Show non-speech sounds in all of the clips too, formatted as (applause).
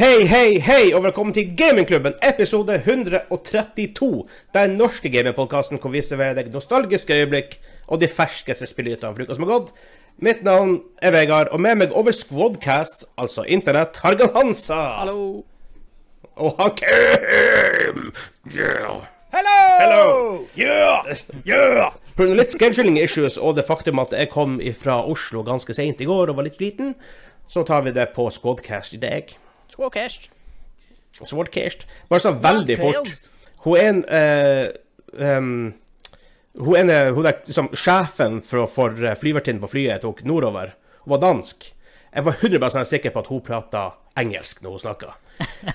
Hei, hei, hei, og velkommen til Gamingklubben, episode 132. Den norske gamingpodkasten hvor vi serverer deg nostalgiske øyeblikk og de ferskeste spillnyhetene fra uka som har gått. Mitt navn er Vegard, og med meg over Squadcast, altså internett, Hargan Hansa. Hallo. Og han Kim! Yeah. Hello! Hello! Yeah! Yeah! Av litt scheduling issues og det faktum at jeg kom fra Oslo ganske seint i går og var litt sliten, så tar vi det på Squadcast i dag. Squawcast. Swordcast. Bare sånn veldig fort. Hun er en uh, um, Hun er en, hun der, liksom sjefen for, for eh, flyvertinnen på flyet jeg tok nordover. Hun var dansk. Jeg var 100 sikker på at hun prata engelsk når hun snakka.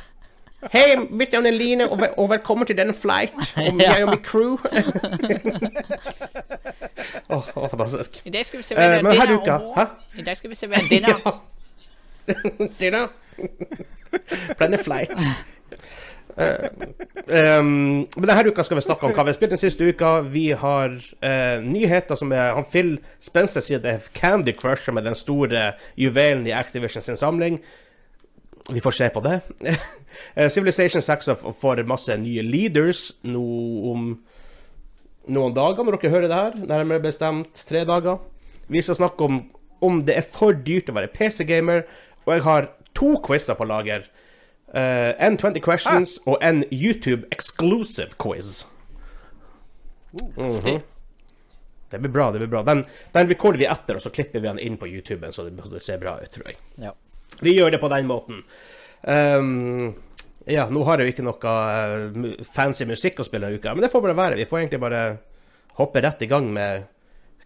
(laughs) Hei, mitt navn er Line, og, vel, og velkommen til denne flight. Og (laughs) jeg og mitt crew. (laughs) Åh, oh, fantastisk. I dag skal vi servere uh, men dinner. uka? I dag skal vi servere dinner. Ja. er flight. Eh, um, men denne uka skal vi snakke om hva vi har spilt den siste uka. Vi har uh, nyheter som er han Phil Spencer sier det er Candy Crush som er den store juvelen i Activision sin samling. Vi får se på det. uh, (laughs) Civilization 6 får masse nye leaders nå om noen dager, når dere hører det her. Nærmere bestemt tre dager. Vi skal snakke om om det er for dyrt å være PC-gamer, og jeg har to quizer på lager. Eh, en 20 questions og en YouTube exclusive quiz. Mhm. Det blir bra. det blir bra. Den, den recorder vi etter, og så klipper vi den inn på YouTuben, så det, ser bra ut, tror jeg. Ja. Vi gjør det på den måten. Um, ja, nå har jeg jo ikke noe eh, fancy musikk å spille denne uka, men det får bare være. Vi får egentlig bare hoppe rett i gang med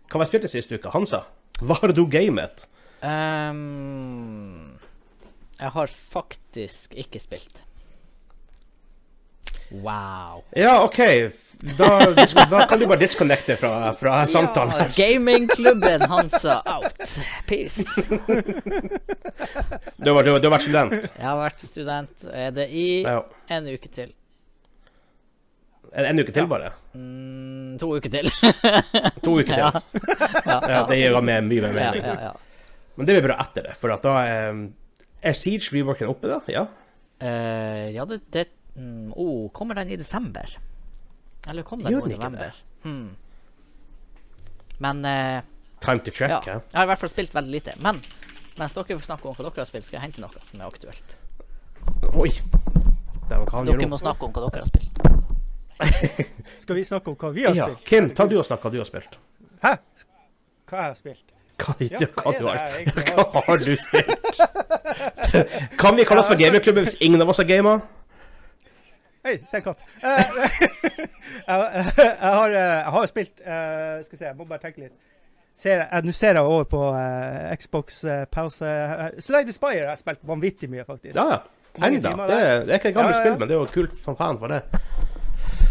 hva vi spilte siste uka. Hansa, har du gamet? Ehm, jeg har faktisk ikke spilt. Wow. Ja, OK. Da, da kan du bare disconnecte fra, fra samtalen. Ja, gamingklubben Hansa out. Peace. (laughs) Du, har, du, du har vært student? Jeg har vært student. Er det i Ja. en uke til? En, en uke til, bare? Mm, to uker til. (laughs) To uker til? (laughs) ja. Ja, det gir meg mye mer mening. ja, ja. Men det blir bra etter det, for da er, er Siege reworken oppe, da? Ja? Eh, ja, det, det mm, oh, Kommer den i desember? Eller kom den Gjør nå i november? Hmm. Men eh, Time to check, ja. ja. Jeg har i hvert fall spilt veldig lite. Men mens dere får snakke om hva dere har spilt, skal jeg hente noe som er aktuelt. Oi. Det kan Dere må snakke om hva dere har spilt. (laughs) Skal vi snakke om hva vi har Ja. spilt? Kim, ta du og snakk hva du har spilt. Hæ? Hva jeg har spilt? Hva, Ja, hva, hva er det hva har du spilt? kan vi kalle oss for gamingklubben hvis ingen av oss har gama? Hei, se en katt. Eh, (laughs) jeg, jeg, har, eh, spilt eh, Skal vi se, jeg må bare tenke litt. Nå ser jeg over på uh, Xbox uh, pause. Slide Spire har jeg spilt vanvittig mye, faktisk. Ja, ja. Enda. Det, er- det er ikke et gammelt Ja, ja, ja. spill, men det er jo kult som fan for det.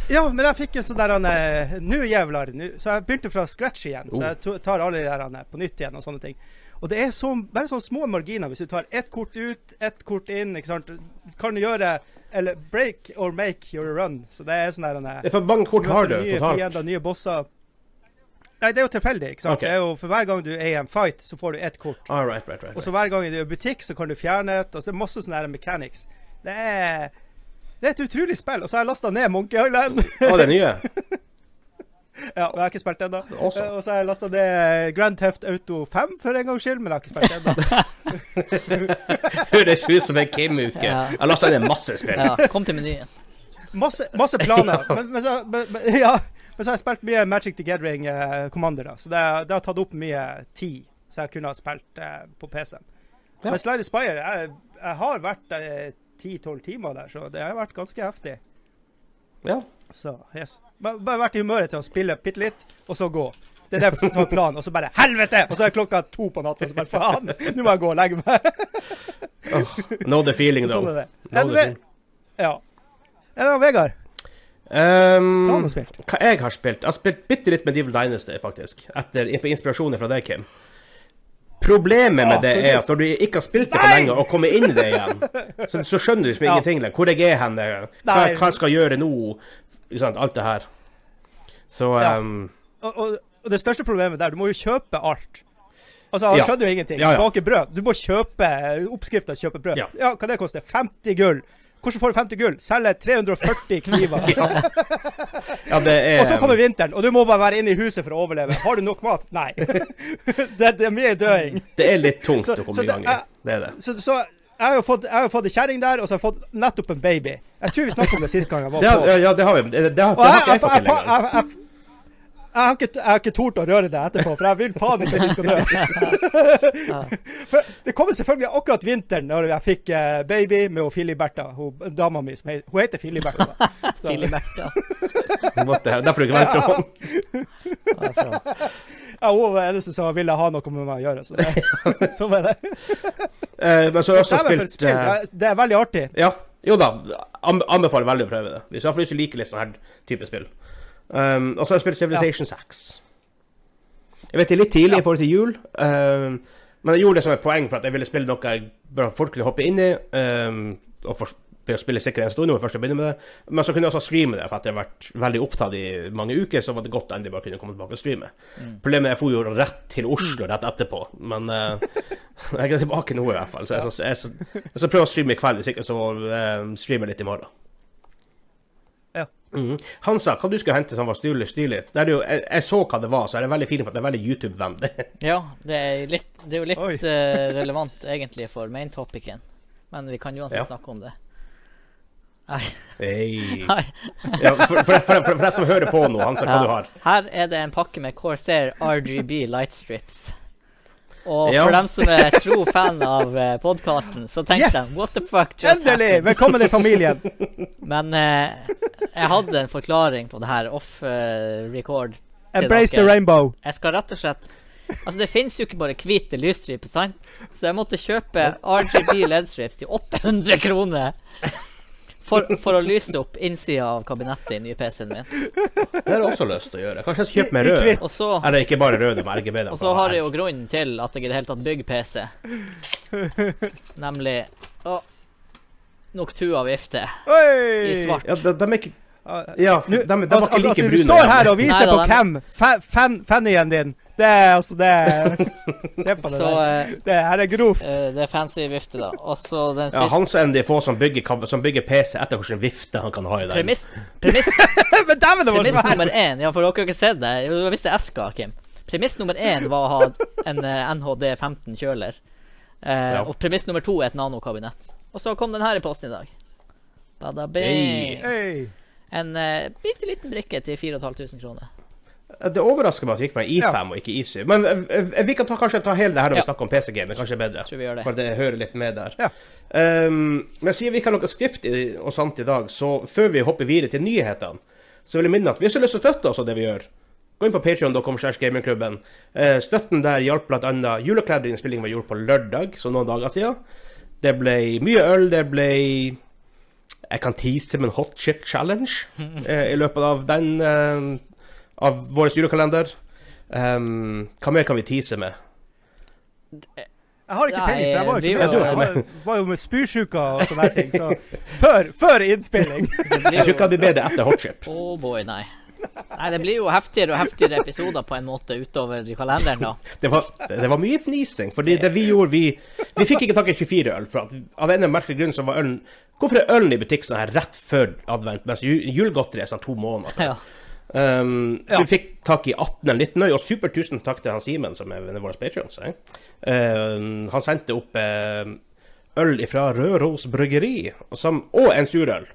Ja, men jeg fikk en sånn der eh, Nå, jævlar. Nu. Så jeg begynte fra scratch igjen. Så jeg tar alle de der eh, på nytt igjen og sånne ting. Og det er så, bare sånne små marginer. Hvis du tar ett kort ut, ett kort inn, ikke sant. Kan du gjøre Eller break or make your run. Så det er sånn der eh, Det er For mange kort har du nye fiender, nye bosser. Nei, det er jo tilfeldig. ikke sant? Okay. Det er jo For hver gang du er i en fight, så får du ett kort. Ah, right, right, right, Og så hver gang du er i butikk, så kan du fjerne et. Og så er det masse sånne mechanics. Det er det er et utrolig spill. Og så har jeg lasta ned Monkey Island. Å, det er nye? (laughs) ja, og jeg har ikke spilt ennå. Og så har jeg lasta ned Grand Theft Auto 5 for en gangs skyld, men jeg har ikke spilt ennå. (laughs) Høres ut som en Kim-uke. Ja. Jeg lasta ned masse spill. Ja, kom til menyen. Masse, masse planer. (laughs) Men, men, så, men, ja, men så har jeg spilt mye Magic the Gathering eh, Commander, da. Så det, det har tatt opp mye tid, så jeg kunne ha spilt eh, på PC-en. Ja. Men Slide Spire jeg, jeg har vært eh, 10-12 timer der, så det har vært ganske heftig. Ja. Så, yes. Bare, bare vært i humøret til å spille bitte litt, og så gå. Det er det som er planen. Og så bare helvete! Og så er klokka to på natta, og så bare faen! Nå må jeg gå og legge meg. Know the feeling, Så sånn though. er det. Know the feeling. ja. Er det Vegard? Um, hva jeg har spilt? Jeg har spilt bitte litt med Devil Dynasty, faktisk. Etter, inspirasjonen fra deg, Kim. Problemet med det er at når du ikke har spilt det på lenge, og kommer inn i det igjen, (laughs) så, så skjønner du liksom ingenting. Hvor jeg er hen, hva, hva skal jeg gjøre nå, sant, alt det her. Så Ja. um, Og, og, og det største problemet der, du må jo kjøpe alt. Altså, Han skjønner jo ingenting. Bake brød. Du må kjøpe oppskrifta kjøpe brød. Ja. Ja. hva det koster? 50 gull. Hvordan får du 50 gull? Selger 340 (laughs) kniver. Ja, det er Og så kommer vinteren, og du må bare være inne i huset for å overleve. Har du nok mat? Nei. (laughs) det, det er mye døing. Det er litt tungt Så- å komme i det gang i. Det er det. Så, så jeg har jo fått, jeg har fått en kjerring der, og så har jeg fått nettopp en baby. Jeg tror vi snakket om det sist gang jeg var Det har, på. ja, ja, det har vi. Det, det har, det har ikke jeg, jeg fått jeg, til lenger. engang. jeg, jeg, jeg har ikke, jeg har ikke tort å røre det etterpå, for jeg vil faen ikke at du skal dø. (laughs) (laughs) For det kommer selvfølgelig akkurat vinteren når jeg fikk eh, baby med hun Filiberta, hun dama mi som heter Hun heter Filiberta. da. (laughs) Filiberta. Derfor du ikke venter på Ja, hun var den eneste som ville ha noe med meg å gjøre. Så det, sånn er det. Eh, Men så har jeg også spilt spill. eh, Det er veldig artig. Ja, jo da. Anbefaler veldig å prøve det. Hvis du hvis du liker litt sånn her type spill. Um, og så har jeg spilt Civilization 6. Jeg vet det er litt tidlig i forhold til jul, um, men jeg gjorde det som et poeng for at jeg ville spille noe jeg bør folk kunne hoppe inn i. Um, og for, spille sikkert en stund når jeg først begynner med det. Men så kunne jeg også streame det, for at jeg har vært veldig opptatt i mange uker. Så var det godt endelig bare kunne komme tilbake og streame. Problemet er at jeg for jo rett til Oslo rett etterpå, men uh, (laughs) jeg er tilbake nå i hvert fall. Så jeg, så, jeg, så, å streame i kveld, hvis ikke så uh, jeg litt i morgen. Ja. Han Hansa, hva du skulle hente som var stilig? stilig? Det er jo, jeg, jeg så hva det var, så er det veldig fint på at det er veldig YouTube-vennlig. (laughs) Ja, det er, litt, det er jo litt eh, relevant egentlig for main topicen. Men vi kan uansett Ja. snakke om det. Nei. Hey. Nei. (laughs) Ja, for, for, for, for, for deg som hører på nå, Hansa, hva Ja. du har? Her er det en pakke med Corsair RGB lightstrips. Og for dem som er tro fan av uh, podkasten, så tenkte Yes! de What the fuck just Endelig! happened? Velkommen i familien. (laughs) Men eh, jeg hadde en forklaring på det her off eh, record. Embrace the rainbow. Jeg skal rett og slett Altså, det fins jo ikke bare hvite lysstriper, sant? Så jeg måtte kjøpe RGB LED-strips til 800 kroner. For, for å lyse opp innsida av kabinettet i nye PC-en min. Det har jeg også lyst til å gjøre. Kanskje jeg skal kjøpe i rød? Og så Eller ikke bare rød, men RGB. Og så har jeg jo grunnen til at jeg i det hele tatt bygger PC. (laughs) Nemlig å, Noctua-vifte Oi! i svart. Ja, de, de er ikke Ja, de, de, de var Altså, ikke like brune. du står her og Nei viser da, på hvem fa- fan, fannyen din. Det er altså det er- (laughs) Se på det Så der. eh, Det her er grovt. eh, det er fancy vifte, da. Og så den Ja, han som er en av de få som bygger, som bygger PC etter hvilken vifte han kan ha i den. Premiss, premiss, (laughs) Men dæven, det var premiss nummer én Ja, for dere har ikke sett det. Jo, Det visste Eska, Kim. Premiss nummer én var å ha en eh, NHD 15 kjøler. Eh, Ja. Og premiss nummer to er et nanokabinett. Og så kom den her i posten i dag. Bada bing. Hey. Hey. En uh, bitte liten brikke til 4500 kroner. Det overrasker meg at det gikk fra I5 og ikke I7. Men eh, eh, vi kan ta, kanskje ta hele det her når Ja. vi snakker om PC-game. Kanskje bedre. Tror vi gjør det. For det hører litt med der. Ja. Um, men siden vi ikke har noe skript i, og sånt i dag, så før vi hopper videre til nyhetene, så vil jeg minne at hvis du har lyst til å støtte oss av det vi gjør, gå inn på patreon.com gamingklubben. Eh, støtten der hjalp bl.a. annet julekledinnspillingen vi gjorde på lørdag, så noen dager siden. Det ble mye øl, det ble Jeg kan tease med en hot chip challenge (laughs) eh, i løpet av den eh, Av vår julekalender. Um, hva mer kan vi tease med? Jeg har ikke peiling, for jeg var jo ikke med. var- Jeg var, var jo med spysjuka og sånne ting. Så før, før innspilling. (laughs) Jeg tror ikke det blir bedre etter hot chip. Oh boy, nei. Nei, det blir jo heftigere og heftigere episoder på en måte utover i kalenderen, da. (laughs) Det var, det var mye fnising. Fordi det vi gjorde, vi Vi fikk ikke tak i 24 øl. For at, av en merkelig grunn så var ølen Hvorfor er ølen i butikk sånn her rett før advent, mens julegodteriet er sånn to måneder før? Ja. Um, Ja. vi fikk tak i 18 eller 19 øy, og super tusen takk til han Simen, som er vår patrion. Um, han sendte opp eh, øl fra Røros bryggeri, som, og en surøl,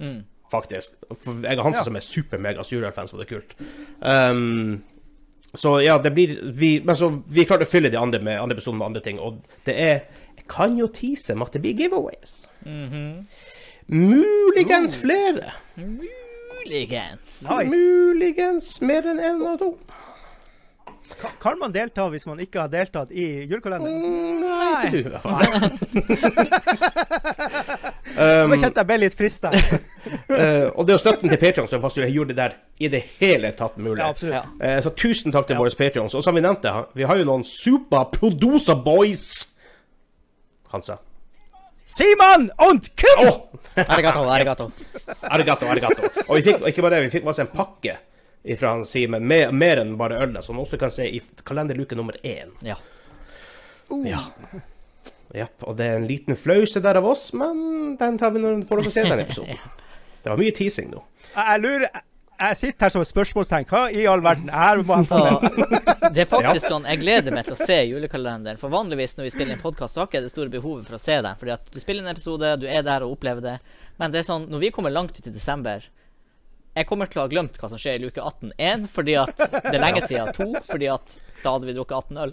Mm. faktisk. For jeg og Hansen Ja. som er super-mega surølfan, så det er kult. Um, så ja, det blir vi, Men så vi klarte å fylle de andre med andre episoder med andre ting, og det er Jeg kan jo tease med at det blir giveaways. Mhm. Muligens flere. Muligens. Nice. Muligens mer enn én og to. Ka- Kan man delta hvis man ikke har deltatt i julekalenderen? Mm, Nei, Nei. ikke du, i hvert fall. (laughs) Nå um, kjente jeg ble litt frista. (laughs) uh, og det er jo støtten til Patreon som faktisk gjorde det der i det hele tatt mulig. Ja, absolutt. Ja. uh, så tusen takk til Ja. våre Patreons. Og som vi nevnte, vi har jo noen super producer boys. Hansa. Simon und Kim! Oh. Arigato, arigato. Arigato, arigato. Og vi fikk ikke bare det, vi fikk masse en pakke fra Simen med mer enn bare ølet, som man også kan se i kalenderluke nummer én. Ja. Uh, Ja. Japp. Og det er en liten flause der av oss, men den tar vi når vi får se den episoden. (laughs) Det var mye teasing nå. Jeg lurer jeg, sitter her som et spørsmålstegn. Hva i all verden? Her må jeg få. Det er faktisk sånn, Jeg gleder meg til å se julekalenderen. For vanligvis når vi spiller en podkast, har ikke jeg det store behovet for å se den. Fordi at du spiller en episode, du er der og opplever det. Men det er sånn, når vi kommer langt ut i desember Jeg kommer til å ha glemt hva som skjer i luke 18. Én, fordi at det er lenge siden. To, fordi at da hadde vi drukket 18 øl.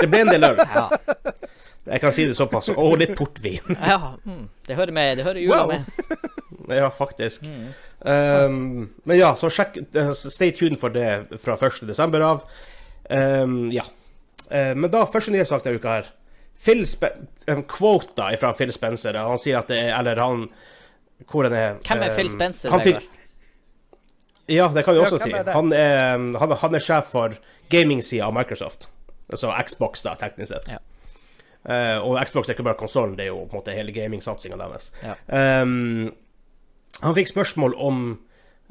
Det ble en del øl. Ja, Jeg kan si det såpass. Og litt portvin. ja mm, det hører med. Det hører jula Wow. med. Ja, faktisk. Um, men ja, så sjekk eh, Stay tuned for det fra 1. desember av. Um, ja. Uh, men da, første nye sak denne uka her. Phil Spen en quote da fra Phil Spencer. Han sier at det er Eller han Hvor den er Hvem er Phil um, Spencer, han fikk- Vegard? Ja, det kan vi også ja, si. er? Han er, han, han er sjef for gaming-sida av Microsoft. Altså Xbox, da, teknisk sett. Ja. Uh, og Xbox er ikke bare konsollen, det er jo på en måte hele gaming-satsinga deres. Ja. Um, han fikk spørsmål om,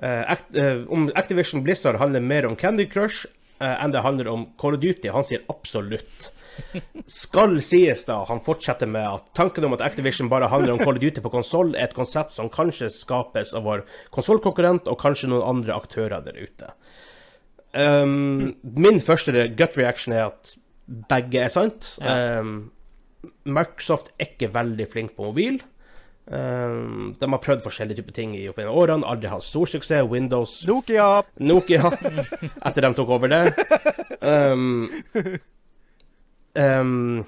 eh, Act, eh, om Activision Blizzard handler mer om Candy Crush eh, enn det handler om Call of Duty. Han sier absolutt. Skal sies da, han fortsetter med at tanken om at Activision bare handler om Call of Duty på konsoll, er et konsept som kanskje skapes av vår konsollkonkurrent og kanskje noen andre aktører der ute. Um, min første gut reaction er at begge er sant. Ja. Um, Microsoft er ikke veldig flink på mobil. Um, de har prøvd forskjellige typer ting i opp gjennom årene. Aldri hatt stor suksess. Windows Nokia. Nokia, (laughs) etter de tok over det. Um, um,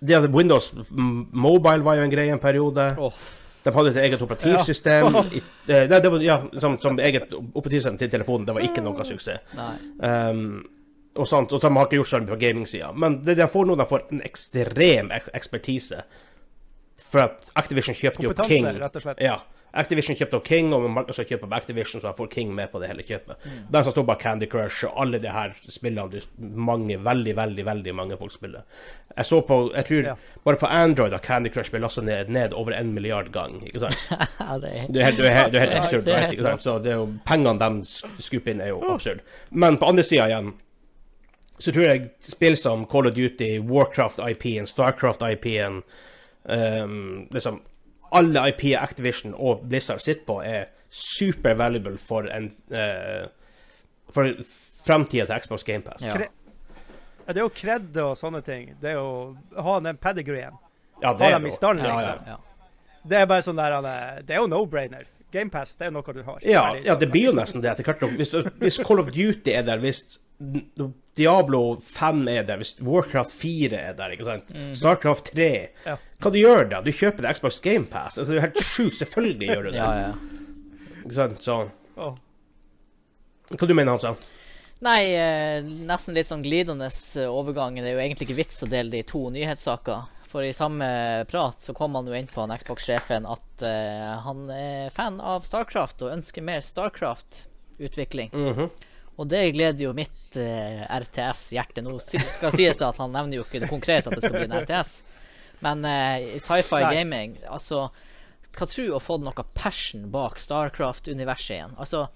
de hadde Windows Mobile var jo en greie en periode. Oh. De hadde et eget operativsystem. I, eh, det var, ja, som, som eget operativsystem til telefonen. Det var ikke noe suksess. Um, og sånt, og de har ikke gjort sånn på gaming-sida. Men det de får nå, de får en ekstrem ekspertise. For at Activision kjøpte jo Kompetanse, King. rett og slett. Ja. Activision kjøpte opp King, og Microsoft kjøper opp Activision, så de får King med på det hele kjøpet. Mm. Den som står bak Candy Crush og alle de her spillene du, mange, veldig, veldig veldig mange folk spiller. Jeg så på, jeg tror Ja. bare på Android har Candy Crush blitt lasta ned, ned over en milliard gang, ikke sant? (laughs) Det er Du er helt, du er helt, du er helt absurd, right? Ikke sant? Så det er jo, pengene de sk- skuper inn, er jo absurd. Men på andre sida igjen, så tror jeg spill som Call of Duty, Warcraft-IP-en, Starcraft-IP-en um, liksom Alle IP Activision og Blizzard sitter på, er super valuable for en uh, For framtida til Xbox GamePass. Ja. Ja, det er jo kred og sånne ting. Det er jo å ha den pedigreen. Ja, Ha dem i stand, liksom. ja. Det er bare sånn der er- Det er jo no-brainer. GamePass, det er noe du har. Ja, Ferdig, ja, det blir jo nesten det etter hvert. Hvis, hvis Call of Duty er der, hvis Diablo 5 er der, hvis Warcraft 4 er der, ikke sant? Starcraft 3 Ja. Hva du gjør da? Du kjøper det Xbox GamePass. Altså, det er helt sjukt. Selvfølgelig gjør du det. (laughs) ja, ja. Ikke sant? Så. Hva du mener Hansa? Nei, eh, nesten litt sånn glidende eh, overgang. Det er jo egentlig ikke vits å dele de to nyhetssaker. For i samme prat så kom han jo inn på han Xbox-sjefen at eh, han er fan av Starcraft og ønsker mer Starcraft-utvikling. Mhm. Og det gleder jo mitt eh, RTS-hjerte. Nå skal sies det at han nevner jo ikke det konkret at det skal bli en RTS. Men eh, sci-fi gaming, altså Hva tro å få noe passion bak Starcraft-universet igjen? Altså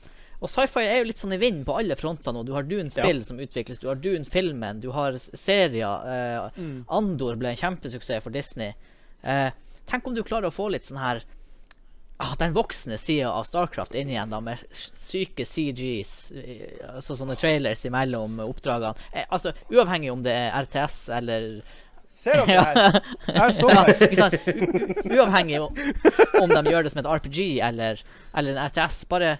og sci-fi er jo litt sånn i vinden på alle fronter nå. Du har Dune-spill som utvikles, du har Dune-filmen, du har serier. Eh, Andor ble en kjempesuksess for Disney. Eh, tenk om du klarer å få litt sånn her ah, Den voksne sida av Starcraft inn igjen, da, med syke CGs, eh, altså sånne trailers imellom oppdragene. Eh, altså, uavhengig om det er RTS eller Ser dere (laughs) det her? Her står ja, det. u- uavhengig om, om de gjør det som et RPG eller, eller en RTS. Bare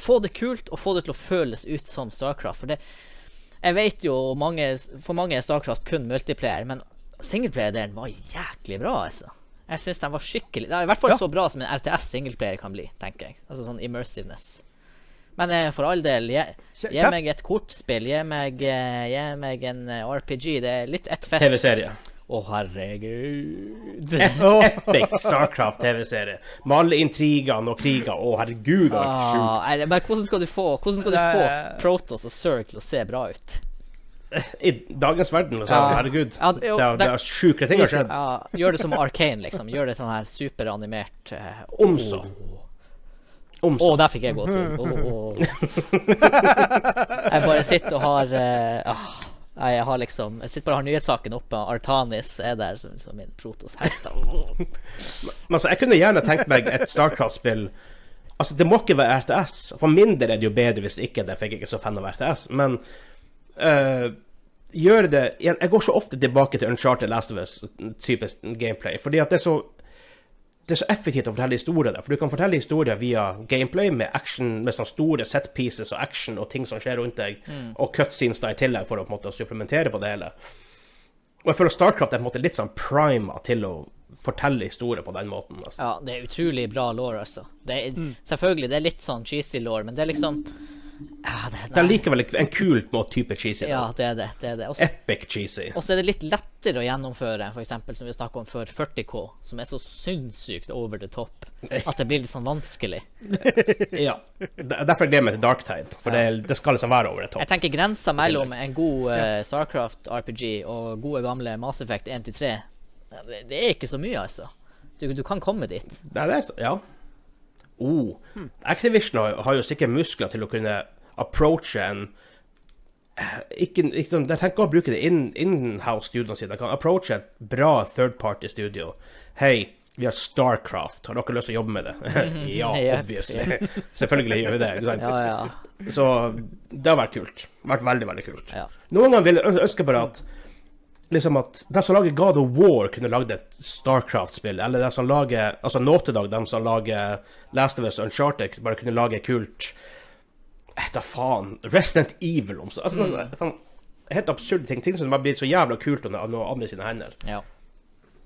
få det kult, og få det til å føles ut som Starcraft. For det Jeg vet jo mange For mange er Starcraft kun multiplayer, men singleplayer-delen var jæklig bra, altså. Jeg syns den var skikkelig Det er i hvert fall Ja. så bra som en RTS singleplayer kan bli, tenker jeg. Altså sånn immersiveness. Men eh, for all del, gi, gi meg et kortspill, gi meg, eh, gi meg en eh, RPG. Det er litt ett fett. TV-serie. Å, herregud. Åh. (laughs) Epic Starcraft-TV-serie. Med alle intrigene og krigene. Å, herregud, det var sjukt. Ah, men hvordan skal du få Hvordan skal du få Protos og Circle til å se bra ut? I dagens verden, liksom. Ja. herregud. Ja, det- jo, det, det er sjukere ting har skjedd. Ja, gjør det som Arcane, liksom. Gjør det sånn her superanimert. eh, Om så. Om Å, oh, der fikk jeg gåsehud. Oh, oh. Jeg bare sitter og har eh, ah, Nei, jeg har liksom Jeg sitter bare og har nyhetssaken oppe, Artanis er der som, som min Protos-helt. (laughs) Men altså, jeg kunne gjerne tenkt meg et Starcraft-spill Altså, det må ikke være RTS. For min del er det jo bedre hvis ikke det, for jeg er ikke så fan av RTS. Men uh, gjøre det Jeg går så ofte tilbake til Uncharted Last of Us-type gameplay, fordi at det er så det er så effektivt å fortelle historier der. For du kan fortelle historier via gameplay med action, med sånne store set pieces og action og ting som skjer rundt deg, Mm. og cutscenes da i tillegg for å på en måte supplementere på det hele. Og jeg føler Starcraft er på en måte litt sånn prima til å fortelle historier på den måten. nesten. Ja, det er utrolig bra law, altså. Det er, Selvfølgelig, det er litt sånn cheesy law, men det er liksom ja, det, Det er likevel en kul type cheesy. Ja, det er det. det, er det. Også, Epic cheesy. og så er det litt lettere å gjennomføre, for eksempel, som vi snakket om før, 40K, som er så sinnssykt over the top at det blir litt sånn vanskelig. (laughs) Ja. Er Derfor gleder jeg meg til Darktide, for det, det skal liksom være over det Jeg tenker grensa mellom en god uh, Starcraft-RPG og gode gamle Mass Effect 1-3, det, det er ikke så mye, altså. Du, du kan komme dit. Det er det, ja. Oh. Activision har, har jo sikkert muskler til å kunne approache en eh, ikke, ikke, sånn- De trenger ikke å bruke det in- in-house-studioene sine. De kan approache et bra third party-studio. Hei, vi har Starcraft. Har dere lyst til å jobbe med det? (laughs) ja, (laughs) obviously. (laughs) Selvfølgelig gjør vi det. ikke sant? Ja, ja. Så det har vært kult. Vært veldig, veldig kult. ja. Noen ganger vil jeg ønske bare at liksom at de som lager God of War, kunne lagd et Starcraft-spill. Eller de som lager Altså Dog, de som lager Last of Us Uncharted, bare kunne lage kult Da faen. Resident Evil om så. Altså, sånn, sånn helt absurde ting. Ting som bare blir så jævla kult under noen andre sine hender. ja.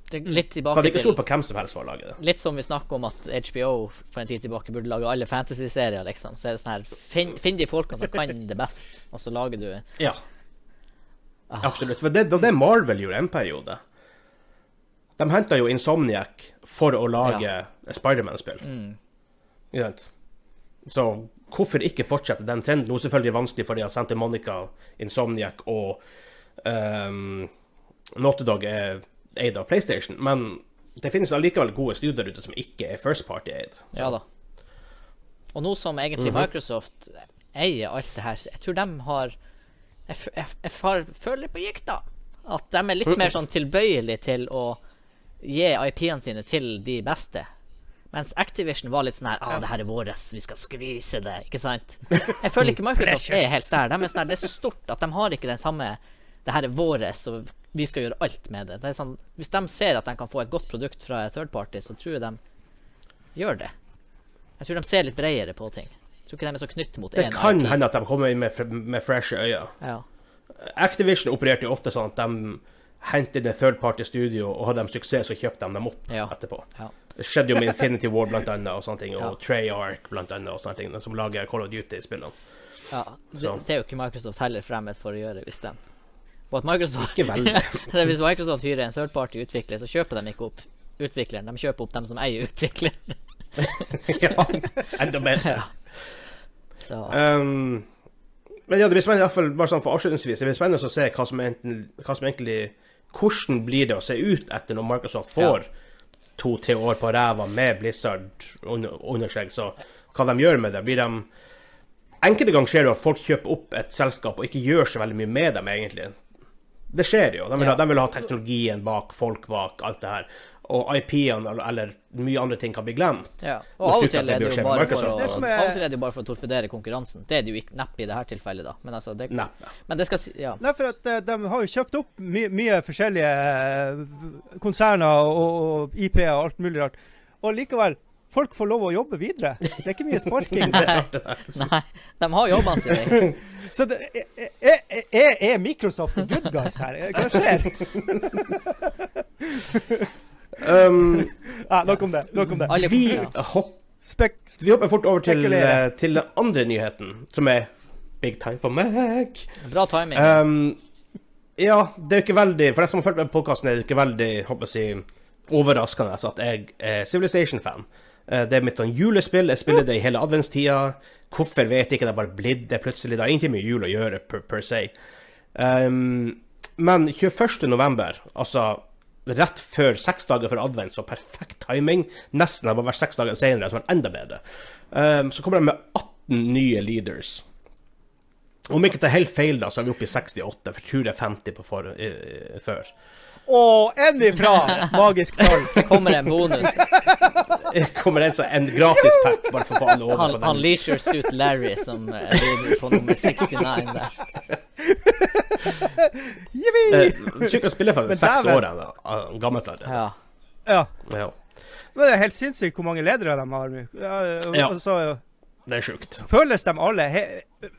Det er litt Kan tilbake ikke til stole på hvem som helst for å lage det. Litt som vi snakker om at HBO for en tid tilbake burde lage alle fantasy-serier, liksom. Så er det sånn her Finn, finn de folkene som kan det best, og så lager du Ja, absolutt. For det var det Marvel gjorde en periode. De henta jo Insomniac for å lage ja. Spiderman-spill. mm? Så hvorfor ikke fortsette den trenden? Nå er det selvfølgelig vanskelig fordi Santa Monica, Insomniac og um, Naughty Dog er eid av PlayStation, men det finnes allikevel gode studier ute som ikke er First Party-eid. Ja da. Og nå som egentlig Mhm. Microsoft eier alt det her, jeg tror de har Jeg, jeg, jeg har, føler på da. At de er litt mer sånn tilbøyelige til å gi IP-ene sine til de beste. Mens Activision var litt sånn her ah, det her er våres, vi skal skvise det. Ikke sant? Jeg føler ikke (laughs) Microsoft er helt der. De er sånn her, det er så stort at de har ikke den samme Det her er våres, og vi skal gjøre alt med det. det sånn, hvis de ser at de kan få et godt produkt fra third party, så tror jeg de gjør det. Jeg tror de ser litt bredere på ting. Jeg tror ikke de er så knytt mot Det kan IP. hende at de kommer inn med, med freshe øyne. Ja. Activision opererte jo ofte sånn at de hentet inn en third party-studio, og hadde de suksess, så kjøpte de dem opp Ja. etterpå. Ja. Det skjedde jo med Infinity War blant annet, og sånne ting, (laughs) og Ja. Treyarch blant annet, og sånne ting, som lager Call of Duty-spillene. ja. Det, det er jo ikke Microsoft heller fremmed for å gjøre, hvis de Og at Microsoft (laughs) Hvis Microsoft hyrer en third party utvikler, så kjøper de ikke opp utvikleren. De kjøper opp dem som eier utvikleren. (laughs) ja, enda bedre. Ja. Så Um, men ja, det blir spennende, i bare sånn for avslutningsvis, det blir spennende å se hva som, enten, hva som egentlig Hvordan blir det å se ut etter når Microsoft får to-tre år på ræva med Blizzard under, under seg? Så hva de gjør med det? Blir de Enkelte ganger skjer det at folk kjøper opp et selskap og ikke gjør så veldig mye med dem, egentlig. Det skjer jo. De vil, Ja. ha, de vil ha teknologien bak, folk bak, alt det her. Og IP-ene eller, eller mye andre ting kan bli glemt. Ja. Og av og til er det jo bare for å, Det som er- av og til er det jo bare for å torpedere konkurransen. Det er det jo ikke neppe i dette tilfellet, da. Men altså, det, men det skal si Ja. Nei, for at eh, de har jo kjøpt opp my mye forskjellige eh, konserner og, og IP-er og alt mulig rart. Og likevel, folk får lov å jobbe videre. Det er ikke mye sparking. (laughs) Nei, de har jobbene sine. (laughs) Så det, er, er, er, er Microsoft good guys her? Hva skjer? (laughs) Um, (laughs) Ja, nok om det. Nok om det. Vi, hopp, Spek vi hopper fort over til, eh, til den andre nyheten, som er big time for meg. Bra timing. Um, ja, det er jo ikke veldig For deg som har fulgt med på podkasten, er det ikke veldig håper jeg, overraskende at jeg er Civilization-fan. Eh, Det er mitt sånn julespill. Jeg spiller det i hele adventstida. Hvorfor vet jeg ikke, det er bare blitt det plutselig. Det har ingenting med jul å gjøre, per, per se. Um, men 21. november, altså rett før seks dager før advent, så perfekt timing. Nesten det vært seks dager senere, så var det enda bedre. Um, så kommer de med 18 nye leaders. Om ikke tar helt feil, da, så er vi oppe i 68, for jeg tror det er 50 på for, i, før. Og en ifra! Magisk tall. Det kommer en bonus. Kommer det en, (laughs) sånn- en gratis pack, bare for å få alle over Han, på han den? Leisure Suit Larry som ligger på nummer 69 der. (laughs) Jippi! Eh, Sykt å spille for seks år enn uh, gammelt er. Ja. Ja. Ja, Men det er helt sinnssykt hvor mange ledere de har. Ja, og- Ja. og så det er sjukt. føles de alle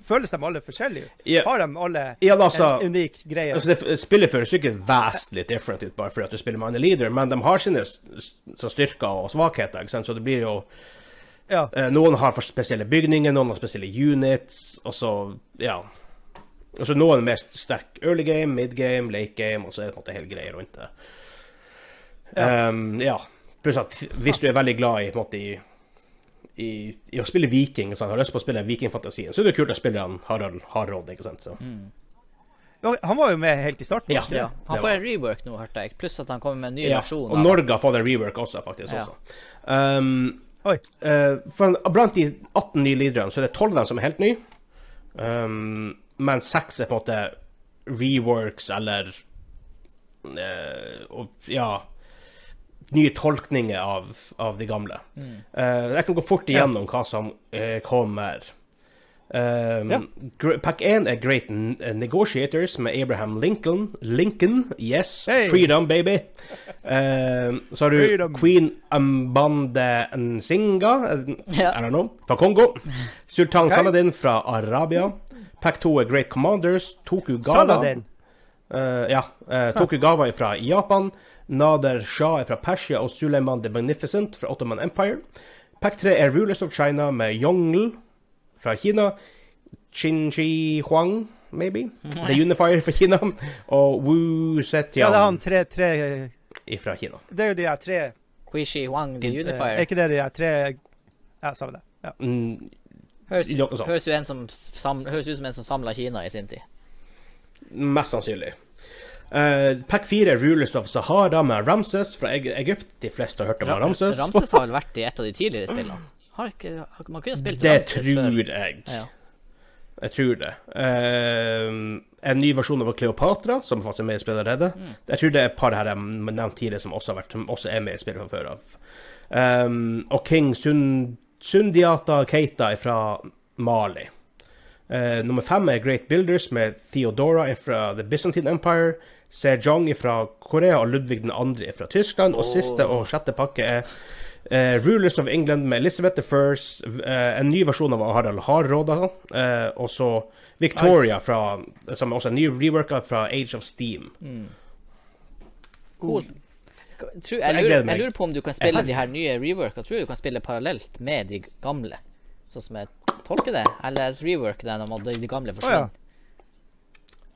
Føles de alle forskjellige? Yeah. Har de alle ja altså, en unik greie? altså det, spillet føles jo ikke vastlig different ut bare fordi du spiller med en leader, men de har sine styrker og svakheter, ikke sant? så det blir jo Ja. eh, Noen har spesielle bygninger, noen har spesielle units, og så, ja Og så noen er mest sterk early game, mid game, late game, og så er det på en måte hele greia rundt det. Ja. Um, ja. Pluss at hvis du er veldig glad i, på en måte, i, i, i å spille viking, så han har lyst på å spille vikingfantasien, så det er det kult å spille han Harald Hardråd, ikke sant. Så. Ja, Han var jo med helt i starten. Ja. ja. Han får en rework nå, hørte jeg. Pluss at han kommer med en ny Ja, versjon. og Norge har fått en rework også, faktisk. Ja. Også. Um, Oi. eh, for blant de 18 nye leaderne, så er det 12 av dem som er helt nye. Um, men 6 er på en måte reworks eller uh, og, Ja Nye tolkninger av, av de gamle. Eh, jeg kan gå fort igjennom hva som uh, kommer. Um, Ja. Pack 1 er Great Negotiators med Abraham Lincoln. Lincoln, yes. Hey. Freedom, baby. Uh, så har du Freedom. Queen Ambande Nsinga, Ja. I don't know, fra Kongo. Sultan okay. Saladin fra Arabia. Pack 2 er Great Commanders. Tokugawa. Saladin. Eh, ja. Uh, Tokugawa er fra Japan. Nader Shah er fra Persia og Suleiman the Magnificent fra Ottoman Empire. Pack 3 er Rulers of China med Yongle fra Kina. Chinji Huang, maybe. The Unifier fra Kina. Og Wu Ja, Zetian det er han tre, tre fra Kina. Det er jo de her tre Quishi Huang the Unifier. Er ikke det de her tre Ja, samme det. Ja. Mm, Høres, høres, ut en som høres ut som en som samla Kina i sin tid. Mest sannsynlig. Uh, pack 4 er Rulers of Sahara med Ramses fra Egypt. De fleste har hørt om Ram Ramses. Ramses har vel (laughs) vært i et av de tidligere spillene? Har ikke, har- man kunne spilt Det Ramses tror før. jeg. Ja. Jeg tror det. Uh, en ny versjon av Kleopatra, som faktisk er med i spillet allerede. Mm. Jeg tror det er et par her jeg nevnte tidligere som også, har vært, som også er med i spillet fra før av. Um, og King Sund Sundiata Keita fra Mali. Eh, nummer fem er Great Builders med Theodora fra The Byzantine Empire. Sejong fra Korea og Ludvig 2. fra Tyskland. Og siste og sjette pakke er uh, Rulers of England med Elizabeth the First. eh, en ny versjon av Harald Hardråda. eh, og så Victoria fra Som er også en ny reworker fra Age of Steam. Mm. Cool. Tror, jeg, lurer, jeg lurer på om du kan spille de her nye reworka. Tror du du kan spille parallelt med de gamle? Sånn som jeg tolker det? Eller rework det når de gamle forsvinner? Å ja.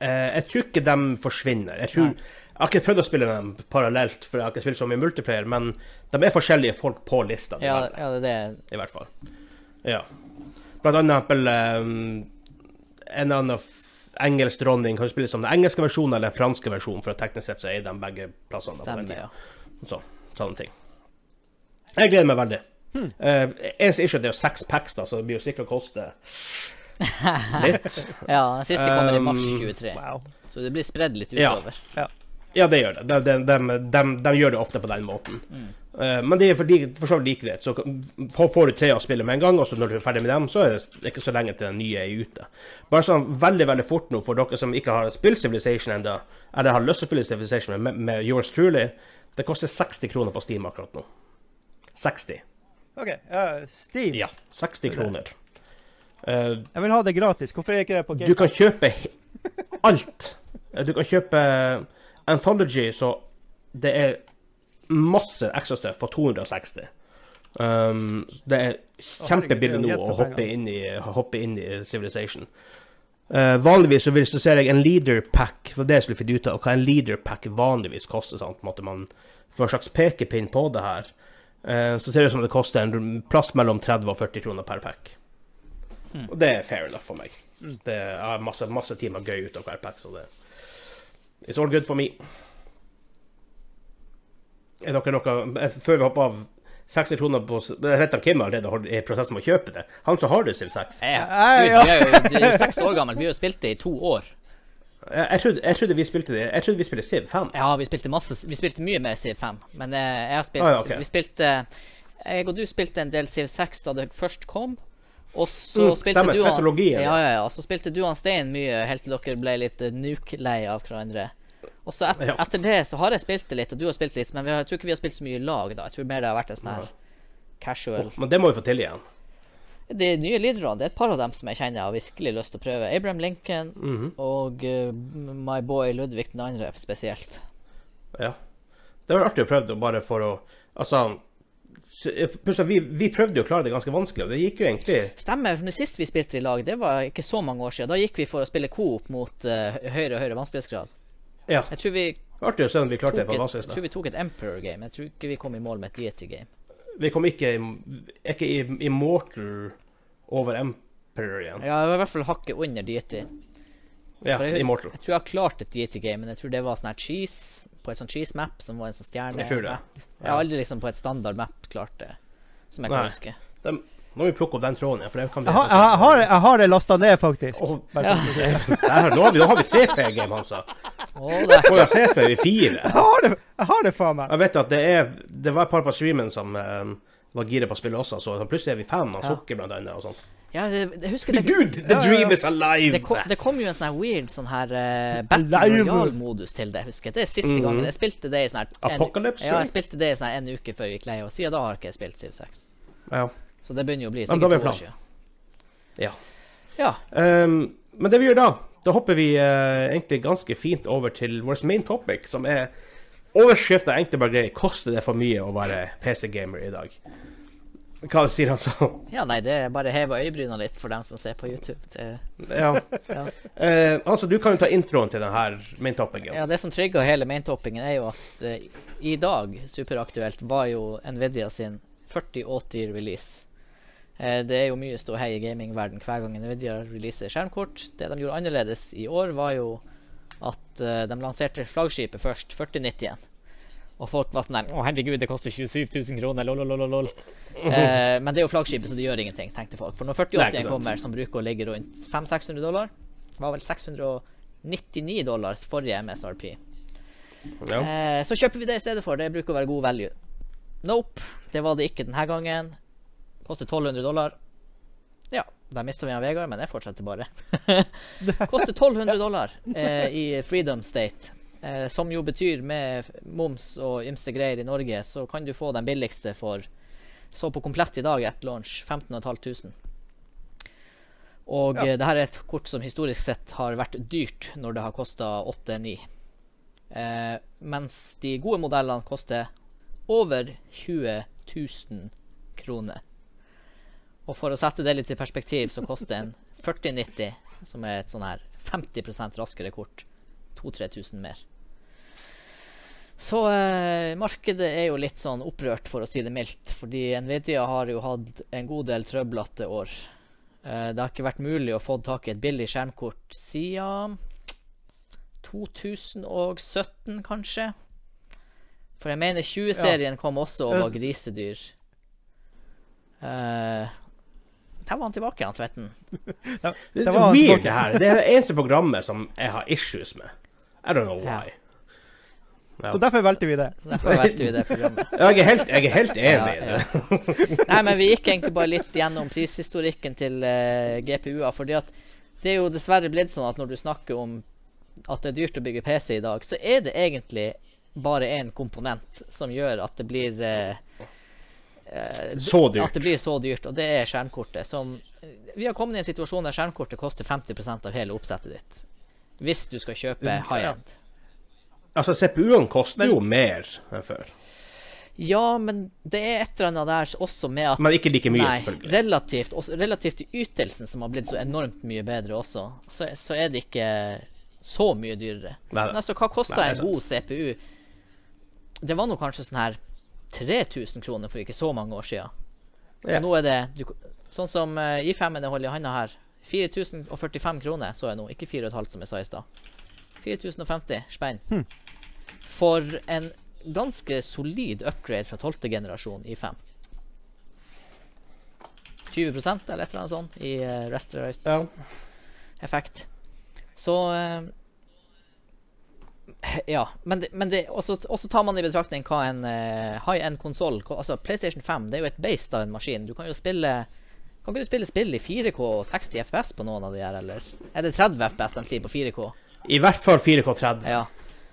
Eh, jeg tror ikke de forsvinner. Jeg, tror, jeg har ikke prøvd å spille dem parallelt, for jeg har ikke spilt så mye multiplayer, men de er forskjellige folk på lista. Ja, ja, det er i hvert fall. Ja. Blant annet um, en annen engelsk dronning kan spille som den engelske versjonen eller den franske versjonen, for å teknisk sett så er de begge plassene. Stemmer, ja. Så, sånne ting. Jeg gleder meg veldig. Uh, eneste issue er det er jo seks packs, da, så det blir jo sikkert å koste (laughs) litt. Ja, den siste kommer i mars Um, 23, Wow. så det blir spredd litt Ja. utover. Ja, det gjør det. De, de, de, de, de gjør det ofte på den måten. Uh, men det er for, de- for så vidt like greit. Så får får du tre å spille med en gang, og så når du er ferdig med dem, så er det ikke så lenge til den nye er ute. Bare sånn veldig veldig fort nå, for dere som ikke har spilt Civilization ennå, eller har lyst til å spille Civilization med, med yours truly, det koster 60 kroner på Steam akkurat nå. 60. OK. ja, Steve. Ja, 60 kroner. Uh, Jeg vil ha det gratis. Hvorfor er ikke det på (laughs) du kan kjøpe alt. Du kan kjøpe Anthology, så det er masse ekstra støv for 260. Um, det er kjempebillig nå å hoppe inn i, hoppe inn i Civilization. Uh, vanligvis så, vil, så ser jeg en leader pack, for det jeg skulle finne ut av hva en leader pack vanligvis koster. Sant? På en måte man får en slags pekepinn på det her. Uh, så ser det ut som det koster en plass mellom 30 og 40 kroner per pack. Og det er fair enough for meg. Det er masse, masse timer gøy ut av hver pack, så det It's all good for me. Er dere noe eh, Før vi hopper av 60 kroner på Jeg vet at Kim allerede har- er i prosessen med å kjøpe det. Han som har det, Civ 6. Ja, ja. Vi er jo seks år gammel. Vi har jo spilt det i to år. Jeg, jeg, trodde, jeg trodde vi spilte det Jeg trodde vi spilte Civ 5. Ja, vi spilte masse Vi spilte mye mer Civ 5, men eh, jeg har spilt Ah, ja, okay. Vi spilte Jeg og du spilte en del Civ 6 da det først kom. Og så Mm, spilte stemmer, du han, ja, ja. ja. Så spilte du han Stein mye helt til dere ble litt uh, nuke-lei av hverandre. Og så et, Ja. etter det så har jeg spilt det litt, og du har spilt litt, men har, jeg tror ikke vi har spilt så mye i lag, da. Jeg tror mer det har vært en sånn her casual Men det må vi få til igjen. De nye leaderne, det er et par av dem som jeg kjenner jeg har virkelig lyst til å prøve. Abraham Lincoln Mhm. og uh, my boy Ludvig den andre spesielt. Ja. Det var artig å prøve det, bare for å Altså vi, vi prøvde jo å klare det ganske vanskelig, og det gikk jo egentlig Stemmer. men Sist vi spilte i lag, det var ikke så mange år siden. Da gikk vi for å spille coop mot uh, høyere og høyere vanskelighetsgrad. Ja. Jeg tror vi Artig å se om vi klarte det på basis. jeg tror vi tok et Emperor game. Jeg tror ikke vi kom i mål med et deity game. Vi kom ikke, i- ikke i, i Mortal over Emperor igjen. Ja, jeg var i hvert fall hakket under deity. Ja, jeg, Immortal. Jeg tror jeg har klart et deity game, men jeg tror det var sånn her cheese på et sånt cheese map som var en sånn stjerne. Jeg tror det. Ja. Jeg har aldri liksom på et standard map klart det, som jeg kan Nei. huske. De, nå må vi plukke opp den tråden igjen, for det kan bli Jeg jeg har, jeg har det lasta ned, faktisk. Bare Ja. sånn (laughs) Der, nå, har vi, nå har vi tre P-game, Hansa. Å, det får jo ses med vi fire. Jeg har det, jeg har det faen meg. Jeg vet at det er Det var et par på streamen som eh, var gira på spillet også, så plutselig er vi fan av Ja. sukker blant annet og sånt. Ja, jeg husker det, Gud, the dream is alive! det, kom, det kom jo en sånn her weird sånn her uh, Battle Live. Royale-modus til det, husker jeg. Det er siste mm. gangen. Jeg spilte det i sånn her Apocalypse, Ja, jeg spilte det i sånn her en uke før jeg gikk lei, og siden da har ikke jeg spilt Civ 6. Ja. Så det begynner jo å bli sikkert to år siden. ja. Ja. Um, men det vi gjør da, da hopper vi uh, egentlig ganske fint over til vår main topic, som er Overskrifta er egentlig bare grei. Koster det for mye å være PC-gamer i dag? Hva sier han så? ja, nei, det er bare å heve øyebrynene litt for dem som ser på YouTube. Det, Ja. ja. Eh, altså, du kan jo ta introen til denne main topicen. ja, det som trigga hele maintoppingen, er jo at eh, i dag, superaktuelt, var jo Nvidia sin 4080-release. Eh, det er jo mye ståhei i gamingverden hver gang Nvidia releaser skjermkort. Det de gjorde annerledes i år, var jo at uh, de lanserte flaggskipet først, 4090-en. Og folk var sånn der Å, herregud, det koster 27 000 kroner, lol, lol, lol. (laughs) Eh, men det er jo flaggskipet, så det gjør ingenting, tenkte folk. For når Nei, 4080 kommer, som bruker å ligge rundt 500-600 dollar, var vel 699 dollar forrige MSRP. Ja. Eh, så kjøper vi det i stedet for. Det bruker å være god value. Nope, det var det ikke denne gangen. Koster 1200 dollar. Ja, der mista vi han Vegard, men jeg fortsetter bare. (laughs) Koster 1200 dollar eh, i Freedom State. Eh, som jo betyr med moms og ymse greier i Norge, så kan du få den billigste for Så på komplett i dag etter launch 15500. Og Ja. eh, det her er et kort som historisk sett har vært dyrt når det har kosta 8-9. Eh, mens de gode modellene koster over 20 000 kroner. Og for å sette det litt i perspektiv, så koster en 4090, som er et sånn her 50% raskere kort, 2000-3000 mer. Så eh, markedet er jo litt sånn opprørt, for å si det mildt. Fordi Nvidia har jo hatt en god del trøblete år. Eh, det har ikke vært mulig å få tak i et billig skjermkort siden 2017, kanskje. For jeg mener 20-serien kom også og var grisedyr. Eh, der var han tilbake, han Tvetten. Det, det var weird, tilbake. det her. Det er det eneste programmet som jeg har issues med. I don't know why. Ja. Så derfor valgte vi det. Så derfor valgte vi det programmet. Jeg er helt, jeg er helt enig i Ja, det. Nei, men vi gikk egentlig bare litt gjennom prishistorikken til uh, GPU-er. fordi at det er jo dessverre blitt sånn at når du snakker om at det er dyrt å bygge PC i dag, så er det egentlig bare én komponent som gjør at det blir eh, eh, dyrt. At det blir så dyrt, og det er skjermkortet. Som Vi har kommet i en situasjon der skjermkortet koster 50% av hele oppsettet ditt. Hvis du skal kjøpe high end. Altså, CPU-ene koster jo mer enn før. Ja, men det er et eller annet der også med at Men ikke like mye, Nei, selvfølgelig. relativt, også, relativt til ytelsen, som har blitt så enormt mye bedre også, så, så er det ikke så mye dyrere. Nei, Men altså, hva kosta en god CPU? Det var nå kanskje sånn her 3000 kroner for ikke så mange år siden. Ja. Nå er det du, Sånn som uh, i5-en jeg holder i handa her. 4045 kroner så jeg nå, ikke 4500 som jeg sa i stad. 4050 spenn. For en ganske solid upgrade fra 12. generasjon i 5. 20 eller et eller annet sånt i uh, restorized Ja. effekt. Så eh, Ja. Men, men og også tar man i betraktning hva en uh, high-end konsoll Altså PlayStation 5 det er jo et beist av en maskin. Du kan jo spille Kan ikke du spille spill i 4K og 60 FPS på noen av de her, eller? Er det 30 FPS de sier på 4K? I hvert fall 4K30. Ja.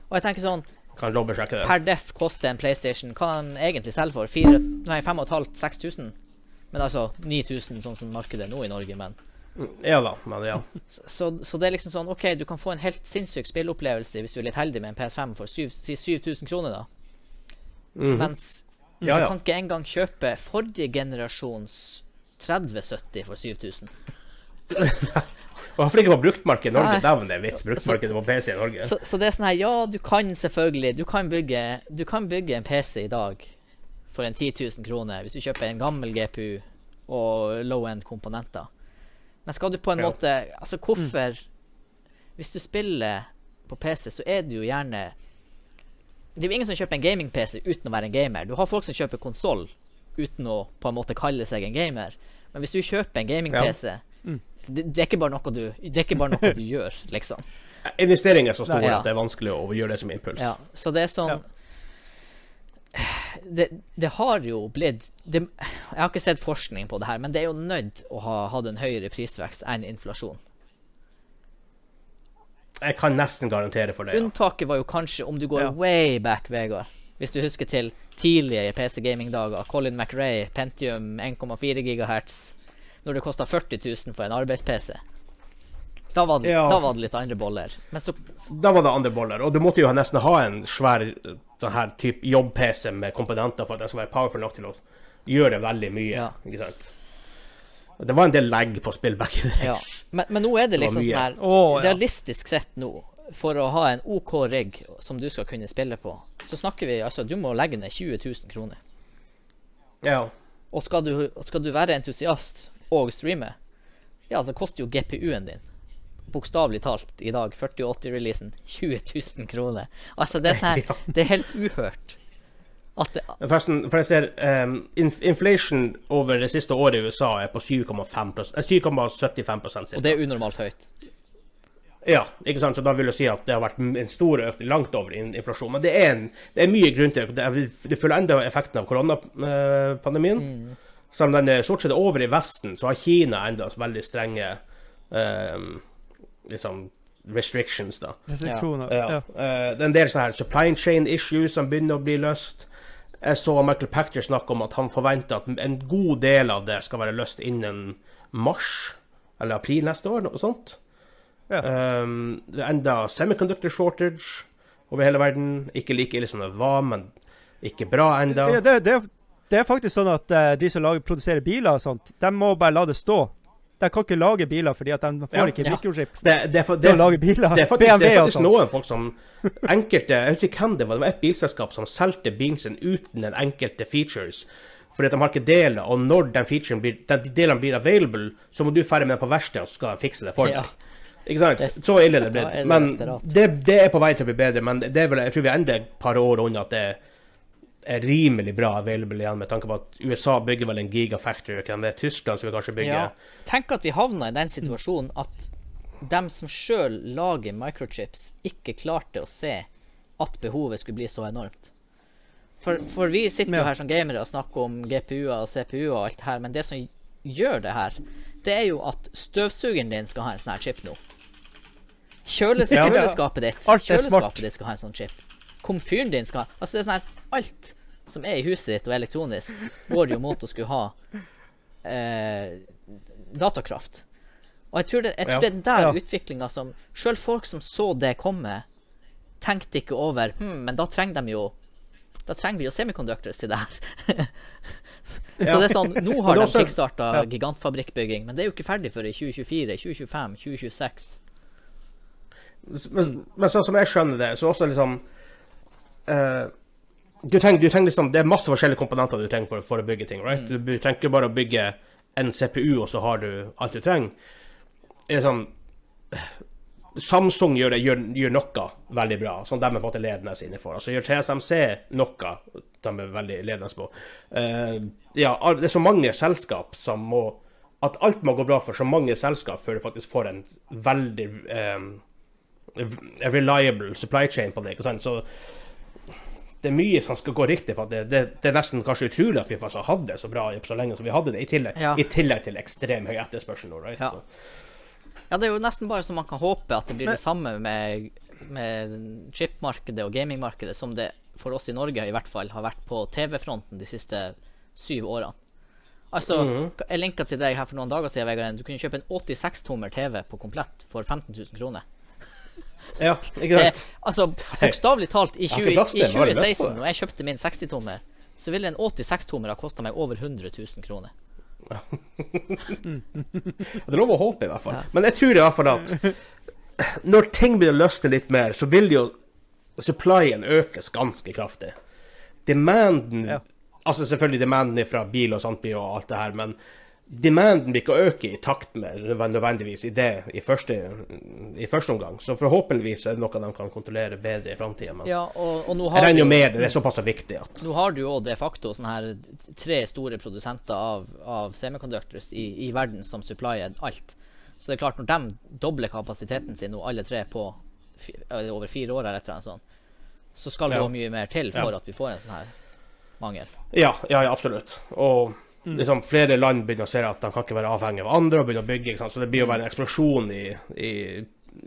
Og jeg tenker sånn Kan dobbeltsjekke det. Per def koster en PlayStation Hva den egentlig selger for? 4, nei, 5500-6000? Men altså 9000, sånn som markedet er nå i Norge. Men Ja da, men ja. så, så, det er liksom sånn OK, du kan få en helt sinnssyk spillopplevelse hvis du er litt heldig med en PS5 for syv- si 7000 kroner, da. Mhm. Mens Ja, du kan ikke engang kjøpe forrige generasjons 3070 for 7000. (laughs) Hvorfor ikke på bruktmarkedet i Norge? Dæven, det er vits. Bruktmarkedet på PC i Norge. Så, så det er sånn her, ja, du kan selvfølgelig Du kan bygge, du kan bygge en PC i dag for en 10 000 kroner hvis du kjøper en gammel GPU og low-end komponenter. Men skal du på en Ja. måte Altså, hvorfor Hvis du spiller på PC, så er du jo gjerne Det er jo ingen som kjøper en gaming-PC uten å være en gamer. Du har folk som kjøper konsoll uten å på en måte kalle seg en gamer. Men hvis du kjøper en gaming-PC Mm. det, det er ikke bare noe du Det er ikke bare noe du (laughs) gjør, liksom. Investeringen er så stor ja. at det er vanskelig å gjøre det som impuls. Ja, så det er sånn det, det har jo blitt det, Jeg har ikke sett forskning på det her, men det er jo nødt å ha hatt en høyere prisvekst enn inflasjon. Jeg kan nesten garantere for det. Ja. Unntaket var jo kanskje om du går Ja. way back, Vegard. Hvis du husker til tidlige PC Gaming-dager. Colin McRae, Pentium 1,4 GHz. Når det kosta 40 000 for en arbeids-PC. Da, var det- Ja. da var det litt andre boller. Men så Da var det andre boller. Og du måtte jo nesten ha en svær sånn her type jobb-PC med komponenter for at den skal være powerful nok til å gjøre veldig mye. Ja. Ikke sant? Det var en del lag på spill back in the Ja. Men, men nå er det Det liksom det sånn her oh, ja. Realistisk sett nå, for å ha en OK rigg som du skal kunne spille på, så snakker vi altså Du må legge ned 20 000 kroner. Ja. Og skal du, skal du være entusiast og streame, ja, så koster jo GPU-en din bokstavelig talt i dag, 4080-releasen, 20 000 kroner. Altså, det er sånn her (laughs) Det er helt uhørt. At det, Forresten, for jeg ser um, inflation over det siste året i USA er på 7,5 pros- eh, 7,75 og det er unormalt høyt. Ja, ikke sant? Så da vil jeg si at det har vært en stor økning langt over in- inflasjon. Men det er, en, det er mye grunn til det. Du føler enda effekten av koronapandemien. Selv om den er stort sett over i Vesten, så har Kina enda veldig strenge um, liksom restrictions, da. Restriksjoner. Ja. Ja. Eh, det er en del sånne her supply chain issues som begynner å bli løst. Jeg så Michael Pachter snakke om at han forventer at en god del av det skal være løst innen mars eller april neste år, noe sånt. Ja. Um, det er enda semiconductor shortage over hele verden. Ikke like ille som det var, men ikke bra enda. Det, det, det, det er faktisk sånn at eh, de som lager, produserer biler og sånt, de må bare la det stå. De kan ikke lage biler fordi at de får Ja. ikke Ja. Det, det, er for- til å lage biler. det er faktisk, BMW det er faktisk noen folk som Enkelte Jeg vet ikke hvem det var. Det var et bilselskap som solgte bilen sin uten den enkelte features. Fordi at de har ikke deler, og når den featuren blir, den, de delene blir available, så må du dra med den på verkstedet, og skal fikse det for deg. Ja. Ikke sant? Det- Så ille det det Men det, det er på vei til å bli bedre. Men det er vel, jeg tror vi er enda et par år unna at det er rimelig bra available igjen, med tanke på at USA bygger vel en gigafactory. Kan det er Tyskland som vi kanskje bygge. Ja. Tenk at vi havna i den situasjonen at dem som sjøl lager microchips, ikke klarte å se at behovet skulle bli så enormt. For, for vi sitter jo her som gamere og snakker om GPU-er og CPU-er og alt det her, men det som gjør det her, det er jo at støvsugeren din skal ha en sånn her chip nå. Kjøles Ja. Kjøleskapet ditt er. Kjøleskapet ditt skal ha en sånn chip. Komfyren din skal ha Altså, det er sånn her Alt som er i huset ditt og elektronisk, går jo mot å skulle ha eh, datakraft. Og jeg tror det, jeg tror det er der Ja. utviklinga som Sjøl folk som så det komme, tenkte ikke over hm, Men da trenger de jo Da trenger vi jo semiconductors til det her. (laughs) så Ja. det er sånn Nå har er de kickstarta ja. gigantfabrikkbygging, men det er jo ikke ferdig før i 2024, 2025, 2026. Men, men sånn som jeg skjønner det, så også liksom eh, du, trenger, du trenger liksom Det er masse forskjellige komponenter du trenger for, for å bygge ting. right? Du, du trenger ikke bare å bygge en CPU, og så har du alt du trenger. Det er sånn Samsung gjør, det, gjør, gjør noe veldig bra, som de er på en måte ledende innenfor. Altså gjør TSMC noe de er veldig ledende på. Uh, ja, det er så mange selskap som må at alt må gå bra for så mange selskap før du faktisk får en veldig um, reliable supply chain på det. ikke sant? Så det er mye som skal gå riktig. for at det, det, det er nesten kanskje utrolig at vi faktisk har hatt det så bra så lenge som vi hadde det, i tillegg, Ja. i tillegg til ekstrem høy etterspørsel. Right? Ja. Ja, det er jo nesten bare så man kan håpe at det blir Men- det samme med, med chipmarkedet og gamingmarkedet som det for oss i Norge i hvert fall har vært på TV-fronten de siste syv årene. Altså, Mhm. jeg linka til deg her for noen dager siden, Vegard. Du kunne kjøpe en 86-tommer TV på komplett for 15 000 kroner. (laughs) ja, ikke Det, sant? altså, bokstavelig talt, i, 20, plass i det, bare lyst på 2016, når jeg kjøpte min 60-tommer, så ville en 86-tommer ha kosta meg over 100 000 kroner. Det er lov å håpe, i hvert fall. Ja. Men jeg tror i hvert fall at når ting begynner å løsne litt mer, så vil jo supplyen økes ganske kraftig. Demanden Ja. Altså selvfølgelig demanden fra bil og sånt blir jo alt det her, men demanden blir ikke å øke i takt med nødvendigvis i det i første, i første omgang. Så forhåpentligvis er det noe de kan kontrollere bedre i framtida. Men Ja, og, og jeg regner jo jo med det. Det er såpass viktig at Nå har du jo de facto sånne her tre store produsenter av, av semiconductors i, i verden som supplier alt. Så det er klart, når de dobler kapasiteten sin nå, alle tre på eh, over fire år, eller et eller sånt, så skal det Ja. mye mer til for Ja. at vi får en sånn her mangel. Ja, ja, ja absolutt. Og liksom, flere land begynner å se at de kan ikke være avhengig av andre og begynne å bygge. Ikke sant? Så det blir jo bare en eksplosjon i, i,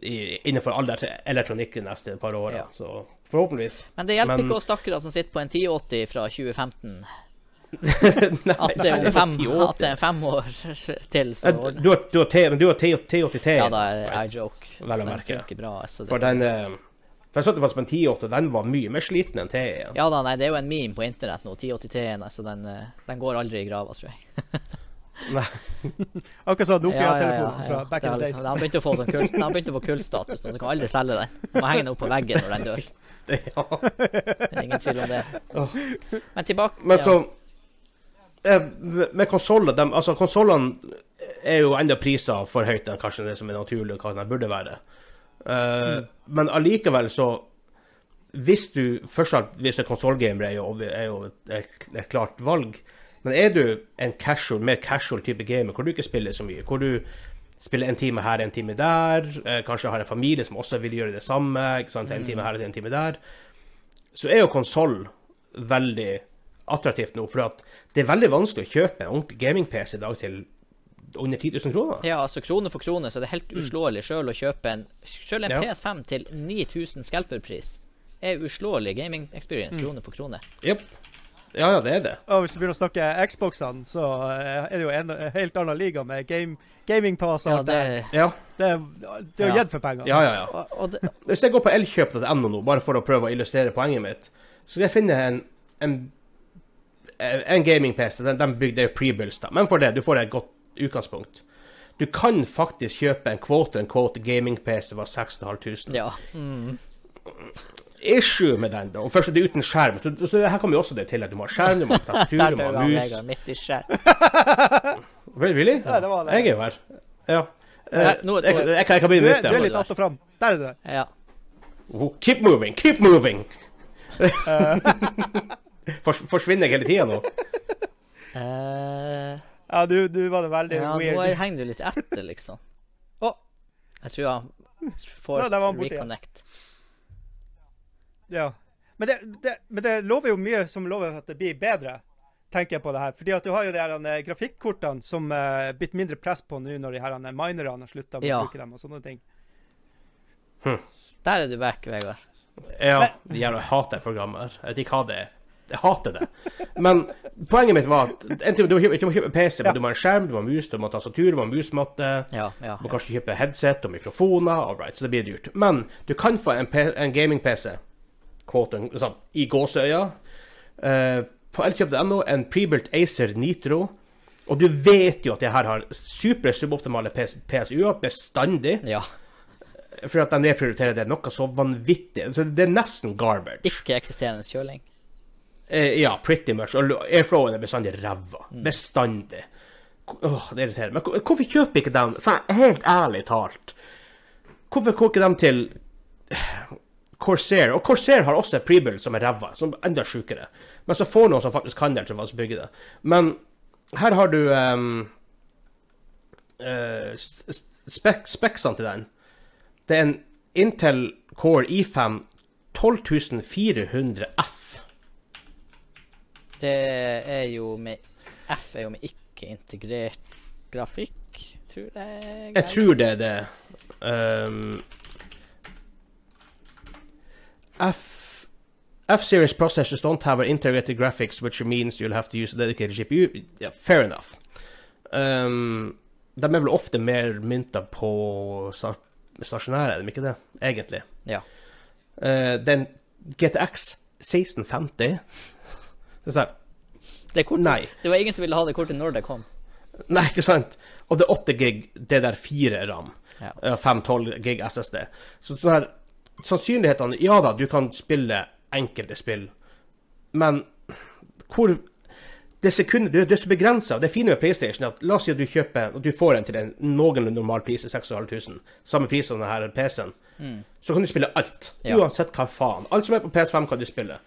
i, innenfor all elektronikk de neste par åra. Ja. Så forhåpentligvis. Men det hjelper Men- ikke oss stakkere som sitter på en 1080 fra 2015, (laughs) Nei, at det er, fem, at det er fem år (laughs) til. Så Du har, du har, T- men du har T- T80T. ja, da er? I joke. Vel å merke. bra. Altså, det, For den eh, For jeg satt faktisk på en 1080, og den var mye mer sliten enn T1. Ja da, nei, det er jo en meme på internett nå, 1080T-en, så den, eh, den går aldri i grava, tror jeg. Nei. (laughs) Akkurat som Ja, ja, ja, Nokia-telefonen fra back Det in the liksom, days. den har begynt å få sånn kult, begynte begynt å få kultstatus så kan aldri selge den. Må henge den opp på veggen når den dør. Ja. Det er ingen tvil om det. Men tilbake Men så ja. Med konsoller Altså, konsollene er jo enda priser for høyt enn kanskje det som er naturlig, og hva de burde være. Eh, Men allikevel så Hvis du Først og fremst, er konsollgamer, er er jo et, klart valg. Men er du en casual, mer casual type gamer, hvor du ikke spiller så mye, hvor du spiller en time her, en time der, eh, kanskje har en familie som også vil gjøre det samme, en time her og en time der, så er jo konsoll veldig attraktivt nå. For det er veldig vanskelig å kjøpe en ordentlig gaming-PC i dag til under 10 000 kroner. Ja, altså krone for krone, så er det helt uslåelig sjøl å kjøpe en Sjøl en Ja. PS5 til 9000 scalperpris er uslåelig gaming experience, krone for krone. Yep. Ja, ja, det er det. Og hvis du begynner å snakke Xboxene, så eh, er det jo en, en helt annen liga med game, gamingpass og Ja, alt det. det, Ja, Det, det er jo Ja. gitt for penger. ja, ja. ja. og, og det Hvis jeg går på elkjøp.no nå, bare for å prøve å illustrere poenget mitt, så skal jeg finne en, en, en gaming-PC. Den, den bygde pre-builds, da. Men for det, du får et godt utgangspunkt. Du kan faktisk kjøpe en quote en quote gaming-PC var 6500. Ja. Mm. Issue med den, da. Og først er det uten skjerm. Så, så her kommer jo også det til at du må ha skjerm, du må ha (laughs) tastatur, du må ha mus. Midt i skjerm. (laughs) Really? Ja, det var det. Jeg er jo her. Ja. Eh, jeg, kan- begynne med det. du er litt att og fram. Der er du. Ja. Oh, keep moving, keep moving! (laughs) Forsvinner jeg hele tida nå? Eh, Ja, du, du var det veldig ja, nå weird. henger du litt etter, liksom. Å! Jeg tror jeg Forced ja, borte reconnect. Ja. Men det, det, men det lover jo mye som lover at det blir bedre, tenker jeg på det her. Fordi at du har jo de her eh, grafikkortene som er uh, blitt mindre press på nå når de her eh, minerne har slutta med Ja. å bruke dem og sånne ting. Hm. Der er du back, Vegard. Ja, de jævla hater programmer. Jeg vet ikke hva det er. Jeg hater det. Men poenget mitt var at ting, du må kjøpe, du må kjøpe PC, Ja. men du må ha en skjerm, du må ha mus, du må ha tastatur, du må ha musmatte. Ja, ja. Du må kanskje kjøpe headset og mikrofoner, all right, så det blir dyrt. Men du kan få en, en gaming-PC, sånn, i gåseøya, Uh, på elkjøp.no, en prebuilt Acer Nitro. Og du vet jo at det her har super suboptimale PS PSU-er bestandig, ja. for at de nedprioriterer det noe så vanvittig. Så det er nesten garbage. Ikke-eksisterende kjøling. Eh, ja, pretty much. Og airflowen er bestandig ræva. Bestandig. Åh, det irriterer meg. Men hvorfor kjøper ikke de sånn, Helt ærlig talt. Hvorfor går ikke de til Corsair? Og Corsair har også et prebuild som er ræva, som er enda sjukere. Men så får noen som faktisk kan det, til å bygge det. Men her har du um, uh, spek speksene til den. Det er en Intel Core i5 12400 F. Det er jo med F er jo med ikke-integrert grafikk, tror jeg. Jeg tror det er det. Um, F F-series processors don't have integrated graphics, which means you'll have to use a dedicated GPU. Yeah, fair enough. Um, de er vel ofte mer mynta på sta stasjonære, er de ikke det? Egentlig. Ja. Uh, den GTX 1650 Det sånn Det, kortet, Nei. det var ingen som ville ha det kortet når det kom. Nei, ikke sant? Og det er 8 gig, det der 4 RAM. Ja. Ja, 512 gig SSD. Så sånn her Sannsynlighetene Ja da, du kan spille enkelte spill, men hvor Det sekundet, det, det er så begrensa. Det fine med PlayStation er at la oss si at du kjøper og du får en til en noenlunde normal pris, 6500, samme pris som denne PC-en, så kan du spille alt. Ja. Uansett hva faen. Alt som er på PS5, kan du spille.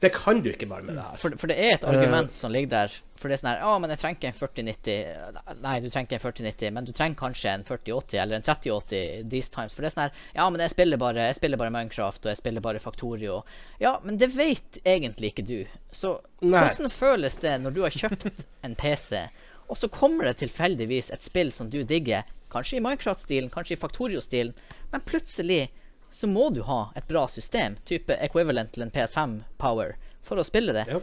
Det kan du ikke bare med det her. For, for det er et argument som ligger der. For det er sånn her Å, men jeg trenger ikke en 4090. Nei, du trenger ikke en 4090, men du trenger kanskje en 4080 eller en 3080 these times. For det er sånn her Ja, men jeg spiller bare Jeg spiller bare Minecraft, og jeg spiller bare Factorio. Ja, men det vet egentlig ikke du. Så Nei. hvordan føles det når du har kjøpt (laughs) en PC, og så kommer det tilfeldigvis et spill som du digger, kanskje i Minecraft-stilen, kanskje i Factorio-stilen, men plutselig så må du ha et bra system, type equivalent til en PS5 Power, for å spille det. Ja.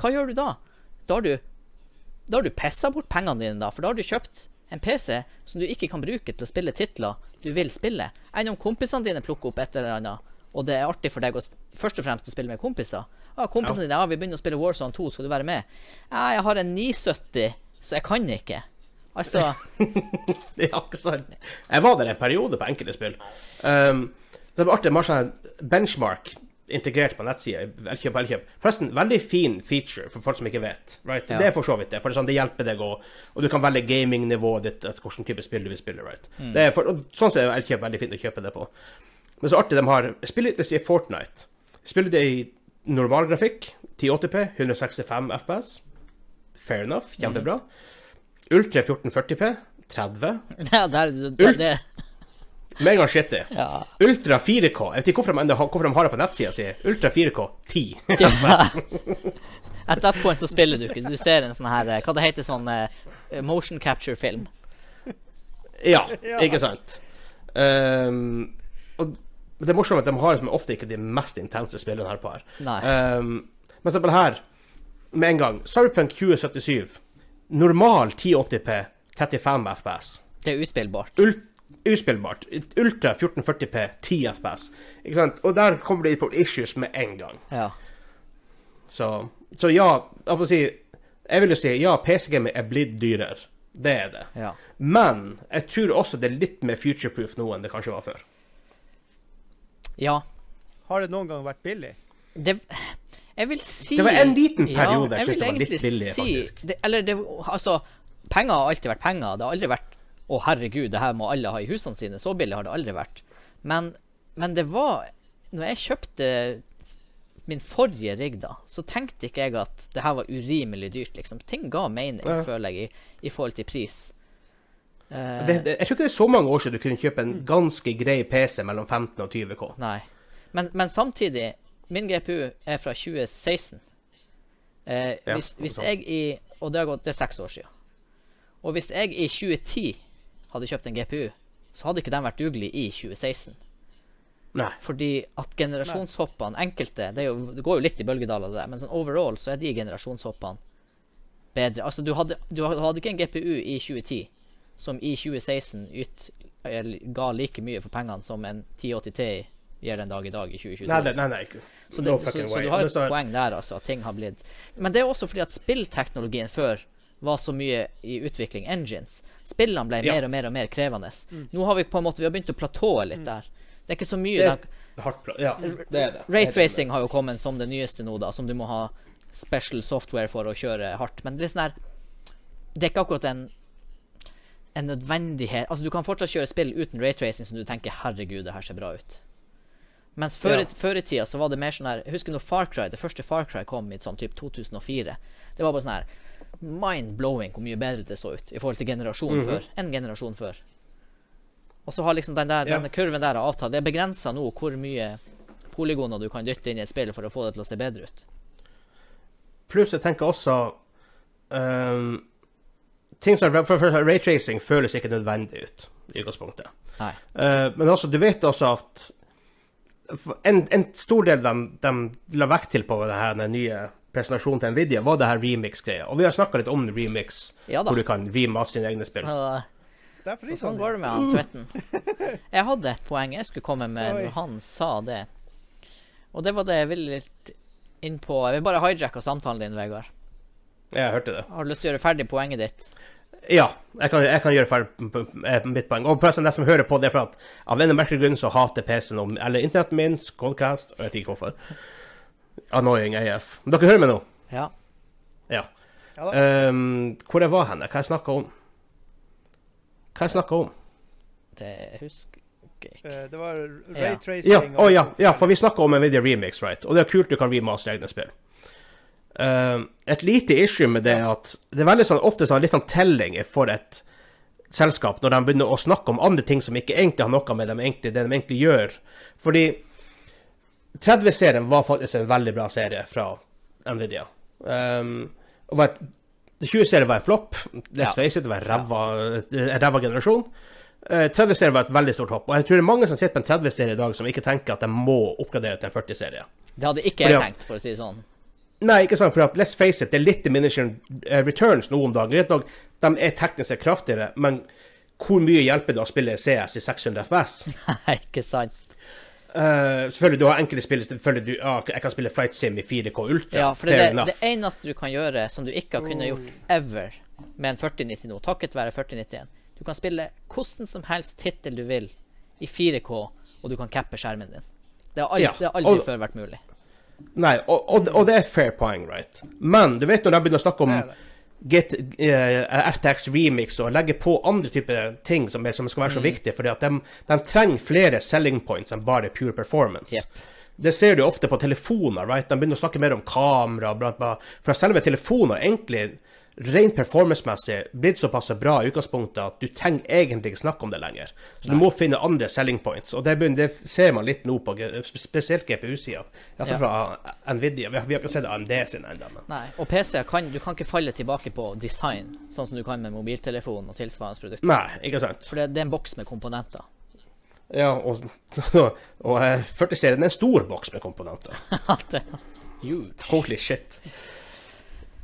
Hva gjør du da? Da har du, da har du pissa bort pengene dine, da, for da har du kjøpt en PC som du ikke kan bruke til å spille titler du vil spille. Enn om kompisene dine plukker opp et eller annet, og det er artig for deg å, først og fremst å spille med kompiser. Ah, kompisene dine, ja, vi begynner å spille Warzone 2, skal du være med? Ja, jeg har en 970, så jeg kan ikke. Altså (laughs) Det er ikke sant. Jeg var der en periode på enkelte spill. Um, det var artig. Har sånn benchmark integrert på nettsida. Elkjøp, Elkjøp. Forresten, veldig fin feature for folk som ikke vet. Right? Ja. Det er for så vidt det. For det, sånn, det hjelper deg å Og du kan velge gamingnivået ditt, et- hvilken type spill du vil spille. Right? Det er for, og sånn sett er Elkjøp veldig fint å kjøpe det på. Men så artig de har Spiller det i Fortnite. Spiller det i normalgrafikk, 1080P, 165 FPS. Fair enough. Kjempebra. Ultra 1440P, 30. (laughs) Ja, der, det, det, Med en gang shitty. ja. Ultra 4K. Jeg vet ikke hvorfor de, enda har- hvorfor de har det på nettsida si. Ultra 4K 10. (laughs) At that point så spiller du ikke. Du ser en sånn her eh, Hva det heter sånn uh, motion capture-film. ja, Ja. ikke sant. Um, og det er morsomt at de har som ofte ikke de mest intense spillene her på her. Um, men så bare her, med en gang. Cyberpunk 2077. Normal 1080P, 35 FPS. Det er uspillbart. Ul uspillbart. Ultra 1440P, 10 FPS. Ikke sant? Og der kommer det på issues med en gang. Ja. Så, så ja, jeg, får si, jeg vil jo si ja, PC-gaming er blitt dyrere. Det er det. ja. Men jeg tror også det er litt mer future-proof nå enn det kanskje var før. Ja. Har det noen gang vært billig? Det Jeg vil si Det var en liten periode ja, jeg synes det var litt billig, si, faktisk. Det, eller det Altså, penger har alltid vært penger. Det har aldri vært Å, herregud, det her må alle ha i husene sine. Så billig har det aldri vært. Men, men det var Når jeg kjøpte min forrige rigg, da, så tenkte ikke jeg at det her var urimelig dyrt, liksom. Ting ga mening, Ja. føler jeg, i, i forhold til pris. Uh, Det, det, jeg tror ikke det er så mange år siden du kunne kjøpe en ganske grei PC mellom 15 og 20 K. Nei. Men, men samtidig, min GPU er fra 2016. Eh, Ja, hvis, hvis jeg i Og det har gått, det er seks år siden. Og hvis jeg i 2010 hadde kjøpt en GPU, så hadde ikke den vært dugelig i 2016. Nei. Fordi at generasjonshoppene, enkelte Det, jo, det går jo litt i bølgedaler, det der, men sånn overall så er de generasjonshoppene bedre. Altså, du hadde, du hadde ikke en GPU i 2010 som i 2016 yt, ga like mye for pengene som en 1080 Ti gjør den dag i dag i 2022. Nei, nei, nei, ikke. Så, No det, så, så du har et poeng der, altså. At ting har blitt Men det er også fordi at spillteknologien før var så mye i utvikling. Engines. Spillene ble Ja. mer og mer og mer krevende. Nå har vi på en måte Vi har begynt å platåe litt der. Det er ikke så mye Det er hardt Ja, det er det. Raytracing har jo kommet som det nyeste nå, da, som du må ha special software for å kjøre hardt. Men det er sånn her Det er ikke akkurat en en nødvendighet Altså, du kan fortsatt kjøre spill uten raytracing som du tenker 'herregud, det her ser bra ut'. Mens før, Ja. i- før i tida så var det mer sånn her Jeg husker når Far Cry, det første Far Cry kom i sånn typ 2004. Det var bare sånn her mind-blowing hvor mye bedre det så ut i forhold til generasjonen Mhm. før. En generasjon før. Og så har liksom den der, Ja. denne kurven der avtatt. Det er begrensa nå hvor mye polygoner du kan dytte inn i et spill for å få det til å se bedre ut. Pluss jeg tenker også um, ting som, for, for, Raytracing føles ikke nødvendig ut i utgangspunktet. Eh, men også, du vet også at en, en stor del de, de la vekt til på det her, den nye presentasjonen til Nvidia, var det her remix-greia. Og vi har snakka litt om remix, Ja hvor du kan remaste dine egne spill. Så, Det er så sånn går det med han Tvetten. (laughs) Jeg hadde et poeng jeg skulle komme med når han sa det. Og det var det jeg ville litt inn på Jeg vil bare hijacke samtalen din, Vegard. Jeg hørte det. Har du lyst til å gjøre ferdig poenget ditt? Ja, jeg kan, jeg kan gjøre ferdig eh, mitt poeng. Og forresten, de som hører på, det er for at av en merkelige grunn så hater PC-en Eller internetten min, Codecast, og jeg vet ikke hvorfor. Annoying AF. Men dere hører meg nå? Ja. Ja. Ja. Ehm, hvor jeg var henne? Hva jeg snakka om? Hva jeg snakka om? Det husker jeg ikke. Eh, Det var raytracing Ja, Ja. Oh, ja, ja, for vi snakka om en video remix, right? Og det er kult du kan remaster egne spill. Ehm, et lite issue med det er at det er veldig sånn, ofte sånn, litt sånn telling for et selskap når de begynner å snakke om andre ting som ikke egentlig har noe med dem, egentlig, det de egentlig gjør. Fordi 30-serien var faktisk en veldig bra serie fra Nvidia. Um, og var et, 20-serien var en flopp. Let's face it, det var en ræva, generasjon. Eh, 30-serien var et veldig stort hopp. Og jeg tror det er mange som sitter på en 30-serie i dag som ikke tenker at de må oppgradere til en 40-serie. Det hadde ikke jeg tenkt, for å si det sånn. Nei, ikke sant, for at let's face it, det er litt diminishing eh, returns nå om dagen. Greit nok, de er teknisk sett kraftigere, men hvor mye hjelper det å spille CS i 600 FS? (laughs) Nei, ikke sant. Eh, selvfølgelig, du har enkelte spill selvfølgelig du, ja, Jeg kan spille Flight Sim i 4K Ultra. Ja, for det, er det, det eneste du kan gjøre som du ikke har kunnet gjort ever med en 4090 nå, takket være 4091 Du kan spille hvordan som helst tittel du vil i 4K, og du kan cappe skjermen din. Det har aldri, Ja, det har aldri og- før vært mulig. Nei, og, og, og det er fair poeng, right? Men du vet når de begynner å snakke om det. Get, uh, RTX Remix og legge på andre typer ting som, er, som skal være så viktige, fordi at de, de trenger flere selling points enn bare pure performance. Yep. Det ser du ofte på telefoner. right? De begynner å snakke mer om kamera. Blant, annet. for selve telefoner egentlig rent performance-messig blitt såpass bra i utgangspunktet at du trenger egentlig ikke snakke om det lenger. Så du må finne andre selling points. Og det, det ser man litt nå på spesielt GPU-sida. Iallfall Ja. fra Nvidia. Vi har, vi har ikke sett AMD sin ennå. Nei. Og PC kan du kan ikke falle tilbake på design, sånn som du kan med mobiltelefon og tilsvarende produkter. Nei, ikke sant. For det, det er en boks med komponenter. Ja, og, (laughs) og og 40-serien er en stor boks med komponenter. (laughs) Huge. Holy shit.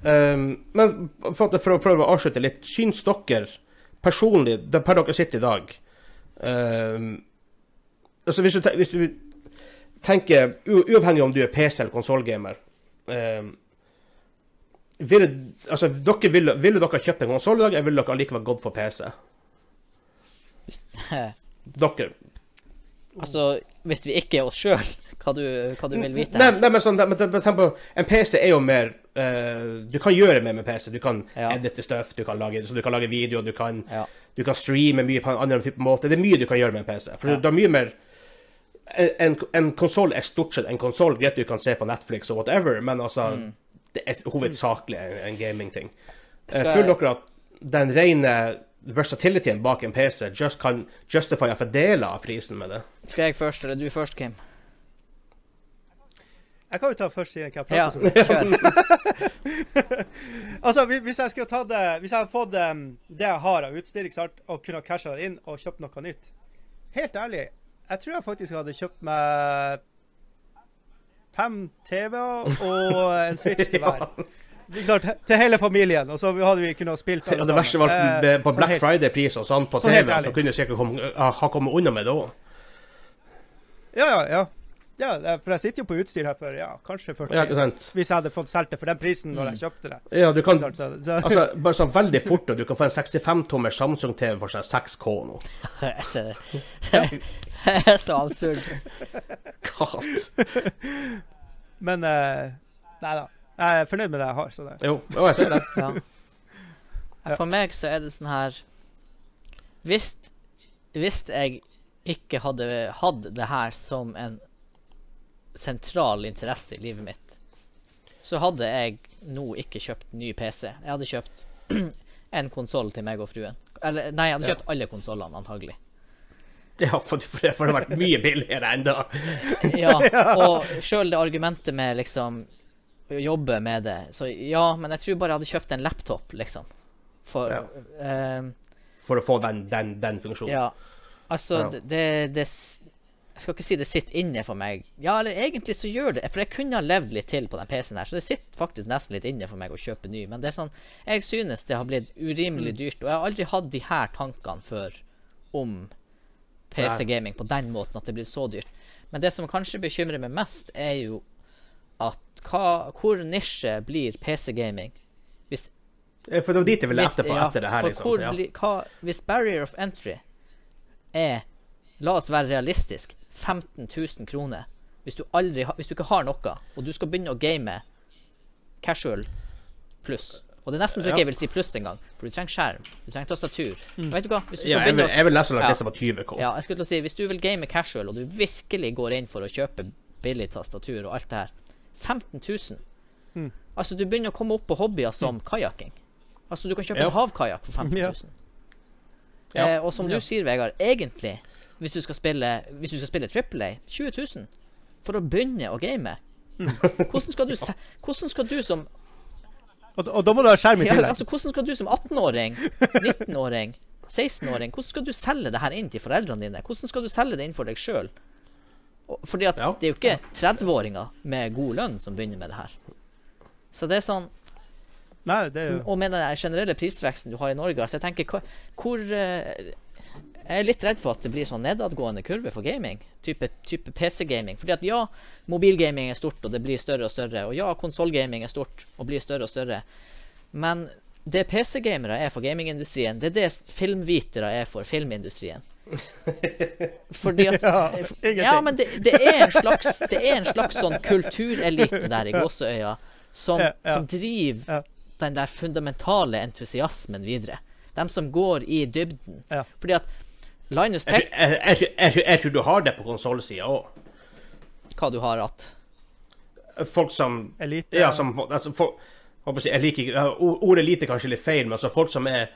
Um, men for, for å prøve å avslutte litt, syns dere personlig, det per dere sitter i dag um, altså hvis du, hvis du tenker, uavhengig om du er PC- eller konsollgamer um, ville, altså, dere ville, ville dere kjøpt en konsoll i dag, eller ville dere allikevel gått for PC? Dere. Altså, hvis vi ikke er oss sjøl, (laughs) hva, du- hva du vil vite? Nei, nei, men sånn, en PC er jo mer uh, Du kan gjøre mer med PC. Du kan Ja. edite stuff, du kan lage, så du kan lage video, du kan, Ja. du kan streame mye på en annen type måte. Det er mye du kan gjøre med en PC. For Ja. det er mye mer En, en konsoll er stort sett en konsoll. Greit du kan se på Netflix og whatever, men altså Det er hovedsakelig en, en gamingting. Uh, Skal Føler dere at den rene versatilityen bak en PC just kan justify for deler av prisen med det? Skal jeg først, eller du først, Kim? Jeg kan jo ta først, siden jeg har pratet sånn. Altså, hvis- jeg skulle tatt det Hvis jeg hadde fått um, det jeg har av utstyr, ikke sant, og kunne casha det inn og kjøpt noe nytt Helt ærlig, jeg tror jeg faktisk hadde kjøpt meg fem TV-er og en Switch til (laughs) hver. Ikke sant, Til hele familien. Og så hadde vi kunnet spilt Ja, det verste var Eh, på sånn Black Friday-pris og sånn på sånn TV, så kunne du sikkert komme, ha ha kommet unna med det òg. Ja, ja, ja. ja, for jeg sitter jo på utstyr her for ja, kanskje 40 Ja. Hvis jeg hadde fått solgt det for den prisen når Mm. jeg kjøpte det. Ja, du kan Så, så, Altså, bare sånn veldig fort, og du kan få en 65-tommer Samsung-TV for sånn 6K nå. (laughs) Det er så absurd. God. (laughs) men eh, Nei da. Jeg er fornøyd med det jeg har. Så det. Jo, jo, jeg ser det. Ja. For meg så er det sånn her Hvis, hvis jeg ikke hadde hatt det her som en sentral interesse i livet mitt, så hadde jeg nå ikke kjøpt ny PC. Jeg hadde kjøpt (clears throat) en konsoll til meg og fruen. Eller nei, jeg hadde Ja. kjøpt alle konsollene, antagelig. Ja, for, for, det, hadde har vært mye billigere enda. (laughs) Ja, og sjøl det argumentet med liksom jobbe med det Så ja, men jeg tror bare jeg hadde kjøpt en laptop, liksom. For Ja. uh, For å få den, den, den funksjonen. Ja. Altså, Ja. det, det, Jeg skal ikke si det sitter inne for meg. Ja, eller egentlig så gjør det For jeg kunne ha levd litt til på den PC-en her, så det sitter faktisk nesten litt inne for meg å kjøpe ny. Men det er sånn Jeg synes det har blitt urimelig dyrt, og jeg har aldri hatt de her tankene før om PC-gaming på den måten at det blir så dyrt. Men det som kanskje bekymrer meg mest, er jo at hva, hvor nisje blir PC-gaming? Hvis Eh, For det var dit jeg ville etterpå, ja, etter det her. Liksom. hvor Ja. hva, hvis barrier of entry er La oss være realistisk 15 000 kroner. Hvis du, aldri, hvis du ikke har noe, og du skal begynne å game casual pluss Og det er nesten så ikke jeg vil si pluss engang, for du trenger skjerm, du trenger tastatur. Vet du hva? Hvis du Ja, jeg, vil, jeg vil nesten la disse på 20 K. ja, jeg skulle til å si Hvis du vil game casual, og du virkelig går inn for å kjøpe billig tastatur og alt det her 15 000. Mm. Altså, du begynner å komme opp på hobbyer som kajakking. Altså, du kan kjøpe Ja. en havkajakk for 15 000. Ja. Eh, og som du sier, Vegard, egentlig, hvis du skal spille Hvis du skal spille Triple A 20 000 for å begynne å game. Mm. Hvordan skal du (laughs) Hvordan skal du som Og, og da må du ha skjerm i ja, altså, hvordan skal du som 18-åring, 19-åring, 16-åring Hvordan skal du selge det her inn til foreldrene dine? Hvordan skal du selge det inn for deg sjøl? Fordi at Ja. det er jo ikke 30-åringer med god lønn som begynner med det her. Så det er sånn Nei, det er jo Og med den generelle prisveksten du har i Norge, altså jeg tenker hvor eh, Jeg er litt redd for at det blir sånn nedadgående kurve for gaming. Type, type PC-gaming. Fordi at ja, mobilgaming er stort, og det blir større og større. Og ja, konsollgaming er stort og blir større og større. Men det PC-gamere er for gamingindustrien, det er det filmvitere er for filmindustrien. (laughs) Fordi at Ja. Ja, men det, det er en slags Det er en slags sånn kulturelite der i (laughs) Gåsøya som, Ja, ja. som driver Ja. den der fundamentale entusiasmen videre. De som går i dybden. Ja. Fordi at Linus Tech jeg, jeg, tror- jeg, jeg tror du har det på konsollsida òg. Hva du har at Folk som elite. Ja, som altså, folk, jeg liker ikke Ordet elite er kanskje litt feil, men altså folk som er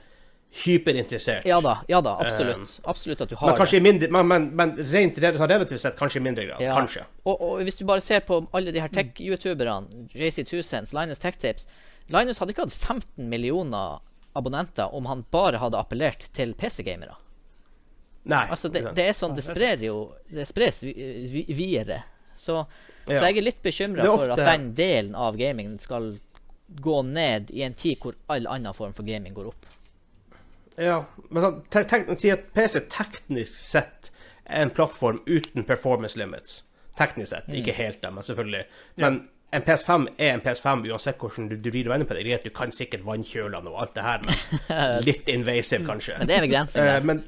hyperinteressert. Ja da, ja da, absolutt. Absolutt at du har Men kanskje det. mindre Men, men, men rent sånn relativt sett kanskje i mindre grad. Ja. Kanskje. Og, og hvis du bare ser på alle de her tech-youtuberne, JC2Cents, Linus Tech Tips Linus hadde ikke hatt 15 millioner abonnenter om han bare hadde appellert til PC-gamere. Nei. Altså, det, det er sånn, det er sprer jo Det spres vi- vi- videre. Så, Ja. så jeg er litt bekymra for at den delen av gamingen skal gå ned i en tid hvor all annen form for gaming går opp. Ja, men sånn, te- si at PC teknisk sett er en plattform uten performance limits. Teknisk sett, Mm. ikke helt men selvfølgelig. Men en PS5 er en PS5 uansett hvordan du, du vrir og vender på det. Greit, du kan sikkert vannkjøle den og alt det her, men (laughs) litt invasive, kanskje. Men det er ved men,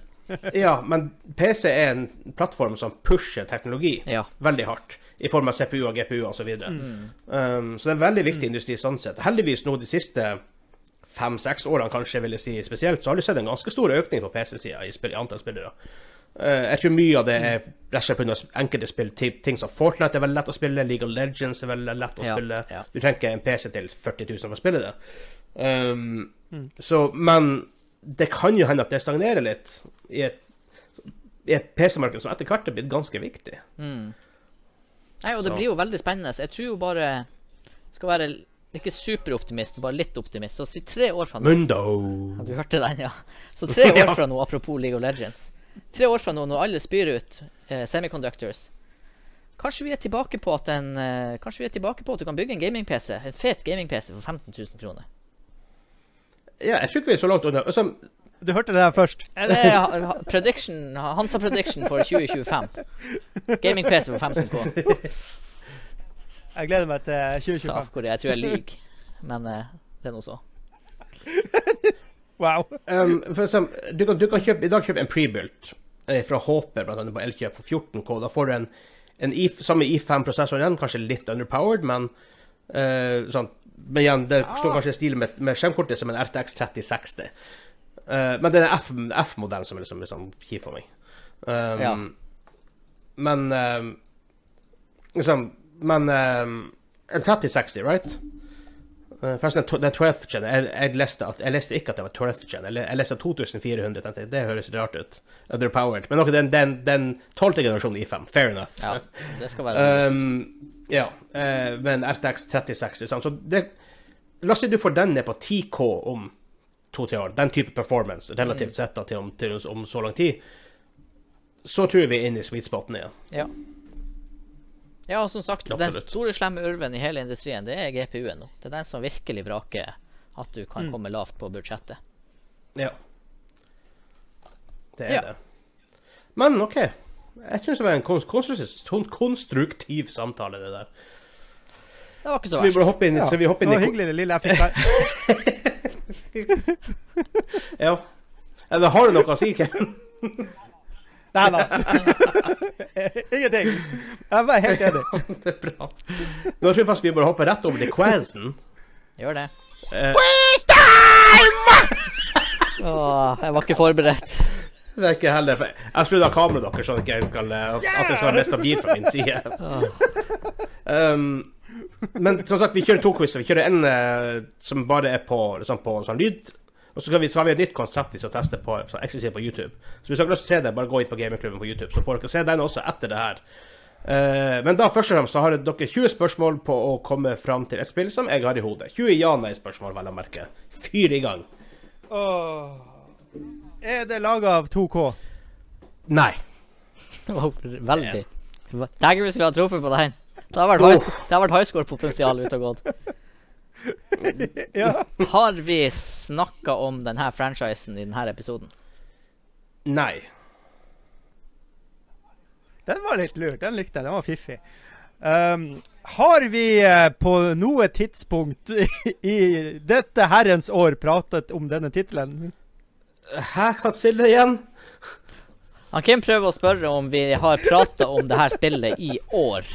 ja, men PC er en plattform som pusher teknologi Ja. veldig hardt. I form av CPU og GPU osv. Så, videre. Mm. um, så det er en veldig viktig industri sånn sett. Heldigvis nå de siste fem-seks årene kanskje, vil jeg si spesielt, så har du sett en ganske stor økning på PC-sida i, i antall spillere. Eh, jeg tror mye av det er rett og slett pga. enkelte spill. Ting som Fortnite er veldig lett å spille, League of Legends er veldig lett å Ja, spille. ja. Du trenger ikke en PC til 40 000 for å spille det. Um, så, men det kan jo hende at det stagnerer litt i et, et PC-marked som etter hvert er blitt ganske viktig. Nei, og det Så. blir jo veldig spennende. Jeg tror jo bare Skal være ikke superoptimist, bare litt optimist. Så si tre år fra nå Mundo! Ja, Du hørte den, ja. Så tre (laughs) år fra nå, apropos League of Legends. Tre år fra nå, når alle spyr ut eh, semiconductors Kanskje vi er tilbake på at en eh, Kanskje vi er tilbake på at du kan bygge en gaming-PC En fet gaming-PC for 15 000 kroner. Ja, jeg tror ikke vi er så langt unna. Altså, Du hørte det her først. Det er prediction, Hansa prediction for 2025. Gaming-PC for 15K. (laughs) Jeg gleder meg til Sa 2025. hvor jeg tror jeg lyver. Men eh, det er nå så. (laughs) Wow. um, for eksempel, du, kan, du kan kjøpe, i dag kjøpe en prebuilt eh, fra Håper, blant annet på Elkjøp, for 14K. Da får du en, en I, samme I5-prosessor igjen, kanskje litt underpowered, men uh, sånn, men igjen, det står kanskje i stil med, med skjermkortet som en RTX 3060. Uh, men det er F- F-modellen som er liksom, liksom kjip for meg. Um, Ja. Men um, liksom Men um, En 3060, right? Uh, Forresten, den 12th gen jeg, jeg, leste at, jeg leste ikke at det var 12th gen. Jeg, jeg leste 2400. tenkte jeg, Det høres rart ut. Underpowered. Men okay, den, den, den 12. generasjonen i5. Fair enough. Ja, det skal være um, ja, uh, men RTX 3060 sant? Så det, La oss si du får den ned på 10K om to-tre år. Den type performance, relativt sett da, til, om, til om så lang tid. Så tror vi inne i sweet spoten igjen. Ja. Ja, og som sagt, den Absolutt. store slemme ulven i hele industrien, det er GPU-en nå. Det er den som virkelig vraker at du kan komme lavt på budsjettet. Ja. Det er Ja. det. Men OK. Jeg syns det var en konstruktiv, konstruktiv samtale, det der. Det var ikke så Så vi hoppe verst. inn, Ja, så vi hopper det var hyggelig det lille jeg fikk der. (laughs) Ja. Eller har du noe å si, Ken? (laughs) Nei da. (laughs) Ingenting. Jeg er bare helt enig. (laughs) Det er bra. Nå tror jeg faktisk vi bare hopper rett over til quizen. Gjør det. Eh, (laughs) Åh, jeg var ikke forberedt. det er ikke heller for Jeg skrudde av kameraet deres, sånn at, ikke jeg skal, at det skal være mer stabilt fra min side. Um, men som sagt, vi kjører to quizer. Vi kjører en uh, som bare er på, liksom, på sånn lyd. Og så, skal vi, så har vi et nytt konsept vi skal teste på, eksklusivt på YouTube. Så hvis dere har lyst til å se det, bare gå inn på Gamingklubben på YouTube, så får dere se den også etter det her. Uh, men da først og fremst så har dere 20 spørsmål på å komme fram til et spill som jeg har i hodet. 20 ja-nei-spørsmål, vel å merke. Fyr i gang. Åh. Er det laga av 2K? Nei. (laughs) Det var veldig Tenk hvis vi hadde truffet på den. Det har vært high score- det har vært high score-potensial ute og gått. Ja. Har vi snakka om denne franchisen i denne episoden? Nei. Den var litt lurt. Den likte jeg. Den var fiffig. Um, har vi eh, på noe tidspunkt (laughs) i dette herrens år pratet om denne tittelen? Hæ, hva sier du igjen? Han Kim prøver å spørre om vi har prata om det her spillet i år.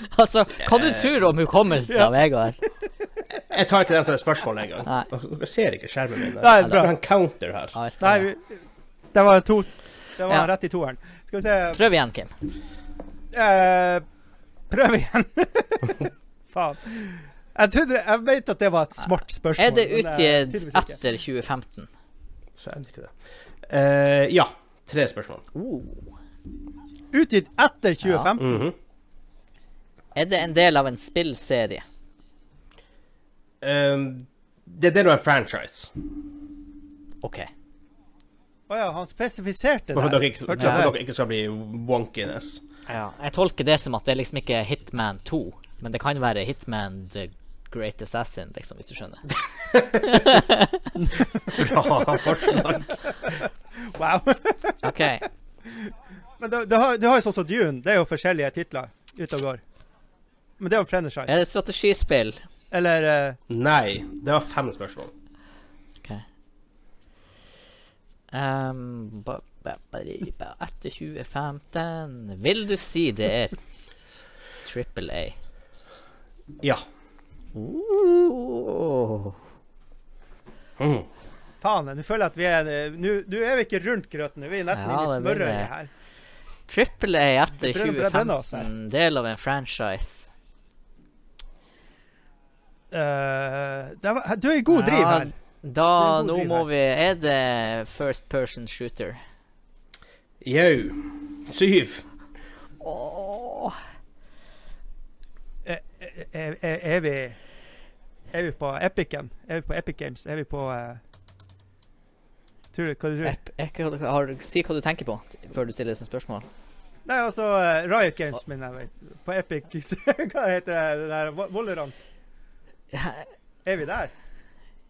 (laughs) altså, hva du tror om hukommelsen Ja. av Vegard? (laughs) Jeg tar ikke den som et spørsmål engang. Dere ser ikke skjermen min. Nei, bra. en counter her. Nei, vi, det var to Det var Ja. rett i toeren. Skal vi se Prøv igjen, Kim. eh, Prøv igjen. (laughs) Faen. Jeg trodde Jeg vet at det var et smart spørsmål. Er det er utgitt etter 2015? Så er det ikke det. Eh, ja. Tre spørsmål. Uh. Utgitt etter 2015? Ja, Mhm. Er det en del av en spillserie? Um, det er del av en franchise. OK. Å ja, han spesifiserte det. for det. at dere ikke, Hørte for at dere ikke skal bli wonkiness. Ja, jeg tolker det som at det liksom ikke er Hitman 2, men det kan være Hitman The Great Assassin, liksom, hvis du skjønner. (laughs) Bra forslag. Wow. OK. (laughs) Men du, du, har, du har jo sånn som Dune. Det er jo forskjellige titler ute og går. Men det er jo franchise. Er det strategispill? Eller uh... Nei. Det var fem spørsmål. OK. Um, ba, ba, ba, ba, etter 2015 Vil du si det er Triple A? Ja. Uh, Mhm. Faen, nå føler jeg at vi er eh, Nå er vi ikke rundt grøten. Vi er nesten Ja, inne i smørøyet her. Triple A etter Det brenner- det brenner oss her. 2015, del av en franchise. Eh, det var, du er i god driv Ja, her. Da, er god nå driv må her. vi Er det first person shooter? Jau. Syv. Åh Er, er, er, er vi Er vi på Epicen? Er vi på Epic Games? Er vi på uh, Tror du, hva du tror? Ep- jeg- har, Si hva du tenker på før du stiller som spørsmål. Nei, altså uh, Riot Games, min jeg vet. På Epic (laughs) Hva heter det? det der? Ja, Er vi der?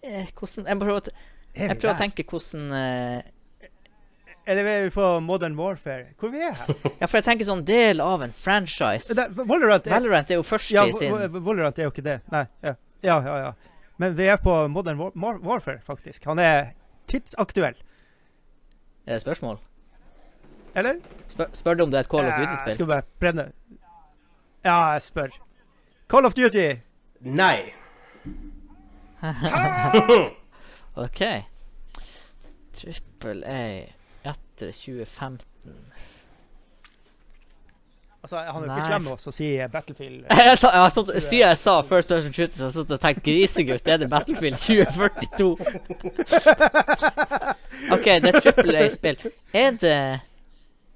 eh, hvordan Jeg prøver, å, Er jeg prøver å tenke hvordan uh, Eller er vi på Modern Warfare? Hvor vi er her? Ja, for jeg tenker sånn del av en franchise. Da, Valorant, er, Valorant er jo først ja, i sin Valorant er jo ikke det. Nei. Ja. ja, ja, ja. Men vi er på Modern War War Warfare, faktisk. Han er tidsaktuell. Er det spørsmål? Eller? Spør, spør du om det er et Call of Duty-spill? skal bare brenne. Ja, jeg spør. Call of Duty! Nei. (laughs) OK. Triple A etter 2015. Altså, han er jo ikke slem med oss og sier Battlefield. (laughs) Jeg sa, jeg siden jeg sa First Person Shooter, så har jeg stått og tenkt grisegutt, er det Battlefield 2042? (laughs) OK, det er Triple A-spill. Er det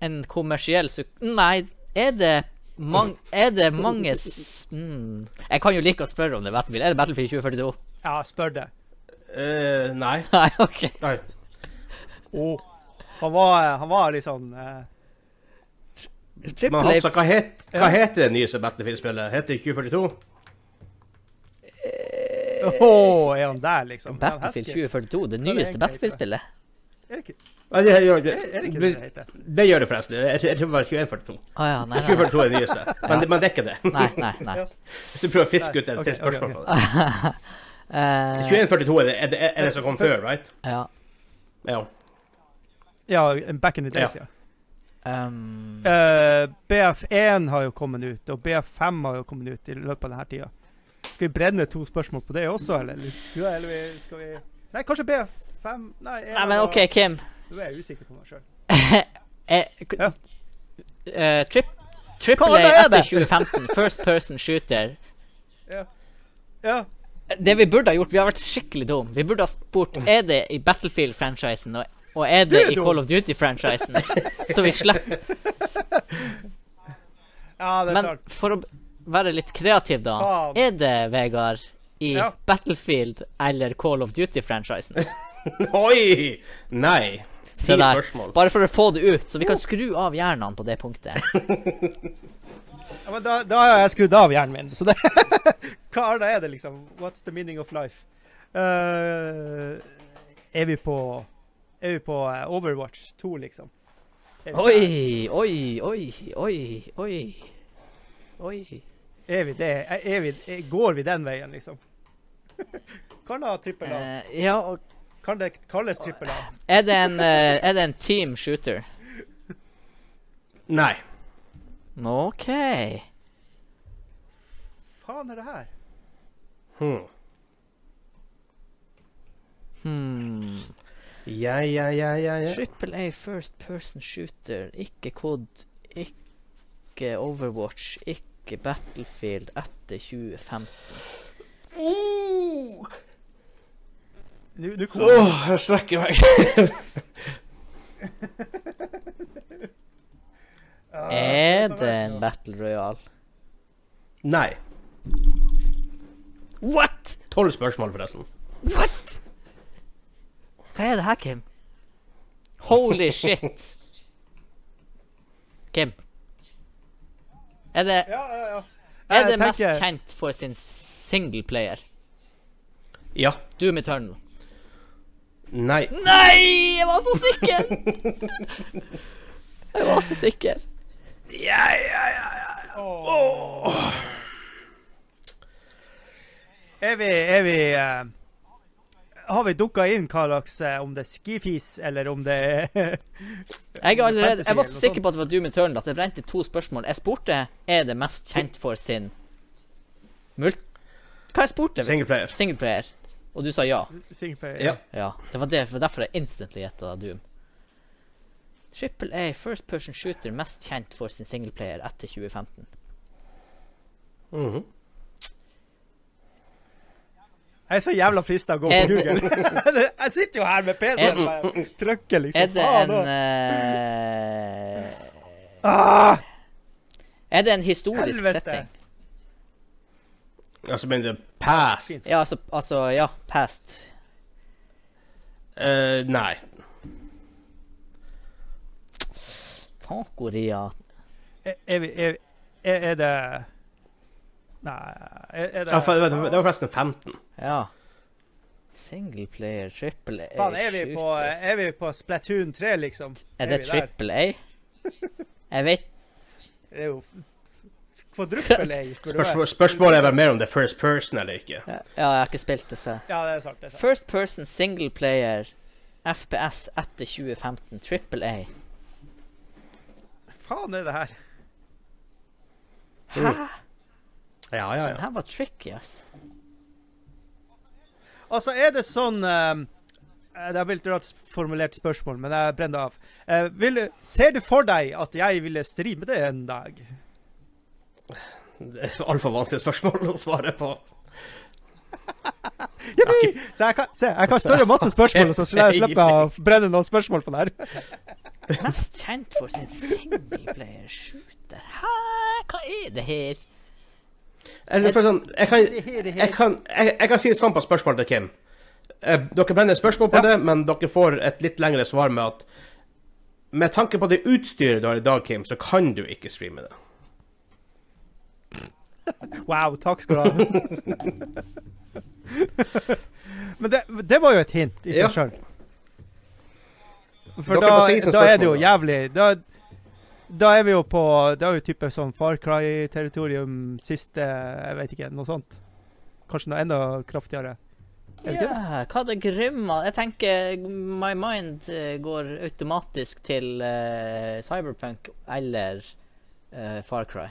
en kommersiell suk... Nei, er det mang, Er det mange s mm. Jeg kan jo like å spørre om det er Battlefield. Er det Battlefield 2042? Ja, spør det. Uh, nei. (laughs) Nei, OK. nei. Oh. Han var, han var litt sånn uh... Men Hansa, hva, het, hva heter det nyeste Battlefield-spillet? Heter det 2042? Åh, er han der, liksom? Battlefield 2042, det nyeste Battlefield-spillet. Er det ikke det, gjør- det, er, er det, ikke det det, det heter? det gjør det forresten. Jeg, tror- det var 2142. Oh, ja, nei, nei. 2142 er det nyeste. (laughs) Men, ja. men det er ikke det. Nei, nei, nei. (laughs) Hvis du prøver å fiske ut et okay, spørsmål okay. (laughs) på det. Eh, 2142 er det, er, det, er det som kom før, right? ja. Ja. Ja, back in the days, ja. Um, uh, BF1 har jo kommet ut, og BF5 har jo kommet ut i løpet av denne tida. Skal vi brenne to spørsmål på det også, eller? Ja, eller vi- skal vi Nei, kanskje BF5 Nei, nei, men OK, Kim. Nå er jeg usikker på meg sjøl. (laughs) Eh, k- Ja. eh, trip, Triple A er etter 2015, first person shooter. Ja. Det vi burde ha gjort, vi har vært skikkelig dum. Vi burde ha spurt er det i Battlefield-franchisen og, og er det er i dum. Call of Duty-franchisen. Så vi slipper. (laughs) ja, det er Men sant. for å være litt kreativ, da. Faen. Er det, Vegard, i Ja. Battlefield eller Call of Duty-franchisen? (laughs) Oi! Nei. Se Ti der. spørsmål. Bare for å få det ut, så vi kan skru av hjernene på det punktet. (laughs) Ja, men da, da har jeg skrudd av hjernen min, så det (laughs) Hva da er det, liksom? What's the meaning of life? Uh, er vi på Er vi på eh, Overwatch 2, liksom? Oi, oi, oi, oi, oi. Oi. Er vi det? Er, vi, er, går vi den veien, liksom? (laughs) kan det trippel A? Uh, ja, og Kan det kalles trippel A? er det en, eh, er det en team shooter? Nei. OK. Faen er det her? Hmm. Hmm. Ja, ja, ja, ja, ja. Triple A first person shooter. Ikke COD, ikke Overwatch, ikke Battlefield etter 2015. Åh, Nå nå kommer jeg strekker meg. (laughs) Ja, Er det en. Battle Royale? Nei. What?! Tolv spørsmål, forresten. What?! Hva er det her, Kim? Holy (laughs) shit. Kim. Er det, Ja, ja, ja. er det tenker... mest kjent for sin singleplayer? Ja. Doom Eternal. Nei. Nei! Jeg var så sikker! (laughs) Jeg var så sikker. Ja, ja, ja, ja. Åh. Er vi, er vi uh, Har vi dukka inn hva slags uh, Om det er skifis, eller om det er Jeg, er allerede, jeg var så sikker på at det var du med tørnen At det brente to spørsmål. Jeg spurte er det mest kjent for sin mult... Hva jeg spurte? Singleplayer. Singleplayer. Og du sa ja. Singleplayer. Ja. Ja. Det var, det, det var derfor jeg instantly gjetta Doom. Triple A, first person shooter, mest kjent for sin singleplayer etter 2015. Mhm. Jeg er så jævla frista å gå Er på Google. (laughs) jeg sitter jo her med PC-en og bare trykker, liksom. Er det Faen, en eh, ah, Er det en historisk Helvete. setting? Altså, mener du past? Ja, altså, altså Ja, past. Eh, nei. Tacoria er, er, vi, er, er, er det Nei Er, er det Ja, for, det, var, det var forresten 15. Ja. Singleplayer, triple A Faen, er vi på, er vi på Splatoon 3, liksom? Er det triple A? (laughs) Jeg vet Det er jo kvadruppel A, spør du meg. Spørsmålet er vel mer om det er first person eller ikke. Ja, jeg har ikke spilt det, så Ja, det er sant. det er sant. First person single player FPS etter 2015. trippel A. Faen er det her? Hæ? Ja, ja, Den ja. her var tricky, ass. Altså, er det sånn eh, Det er vel rart formulert spørsmål, men jeg brenner av. Uh, vil, ser du for deg at jeg ville streame det en dag? Det er altfor vanskelig spørsmål å svare på. (laughs) Jippi! Så jeg kan, se, jeg kan spørre (laughs) masse spørsmål, og så slipper jeg å brenne noen spørsmål på det her. (laughs) Mest kjent for sin singleplayer shooter. Hæ? Hva er det her? Eller for sånn, jeg kan, jeg kan, jeg, jeg kan si det sånn på spørsmålet til Kim. Eh, Dere brenner spørsmål på Ja. det, men dere får et litt lengre svar med at med tanke på det utstyret du har i dag, Kim, så kan du ikke streame det. Wow, takk skal du ha. Men det, det var jo et hint i Ja. seg sjøl. For da, da er det jo jævlig Da, da er vi jo på Det er jo type sånn Far Cry-territorium siste Jeg vet ikke, noe sånt. Kanskje noe enda kraftigere. Er det ikke det? Ja, hva det grymma Jeg tenker my mind eh, går automatisk til uh, Cyberpunk eller uh, Far Cry.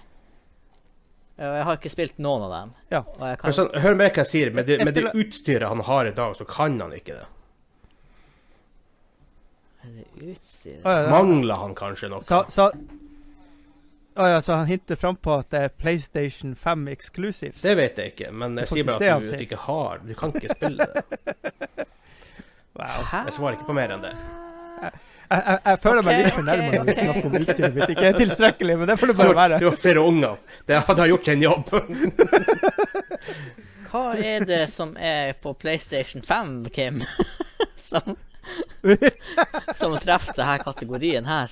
Og jeg har ikke spilt noen av dem. Ja. Og jeg kan, sånn, hør med hva jeg sier. Med det, med det utstyret han har i dag, så kan han ikke det. Er det ja, ja. Mangler han kanskje noe? Så, så Å ja, så han hinter fram på at det er PlayStation 5 exclusives? Det vet jeg ikke, men jeg er sier bare det at du ikke har Du kan ikke spille det. (laughs) Wow. Jeg svarer ikke på mer enn det. Jeg, jeg, jeg føler meg litt fornærma okay, når vi snakker om utstyret mitt. Ikke er tilstrekkelig, men det får det Du bare være. du har flere unger. Det hadde gjort sin jobb. (laughs) Hva er det som er på PlayStation 5, Kim? (laughs) som som treffer denne kategorien her?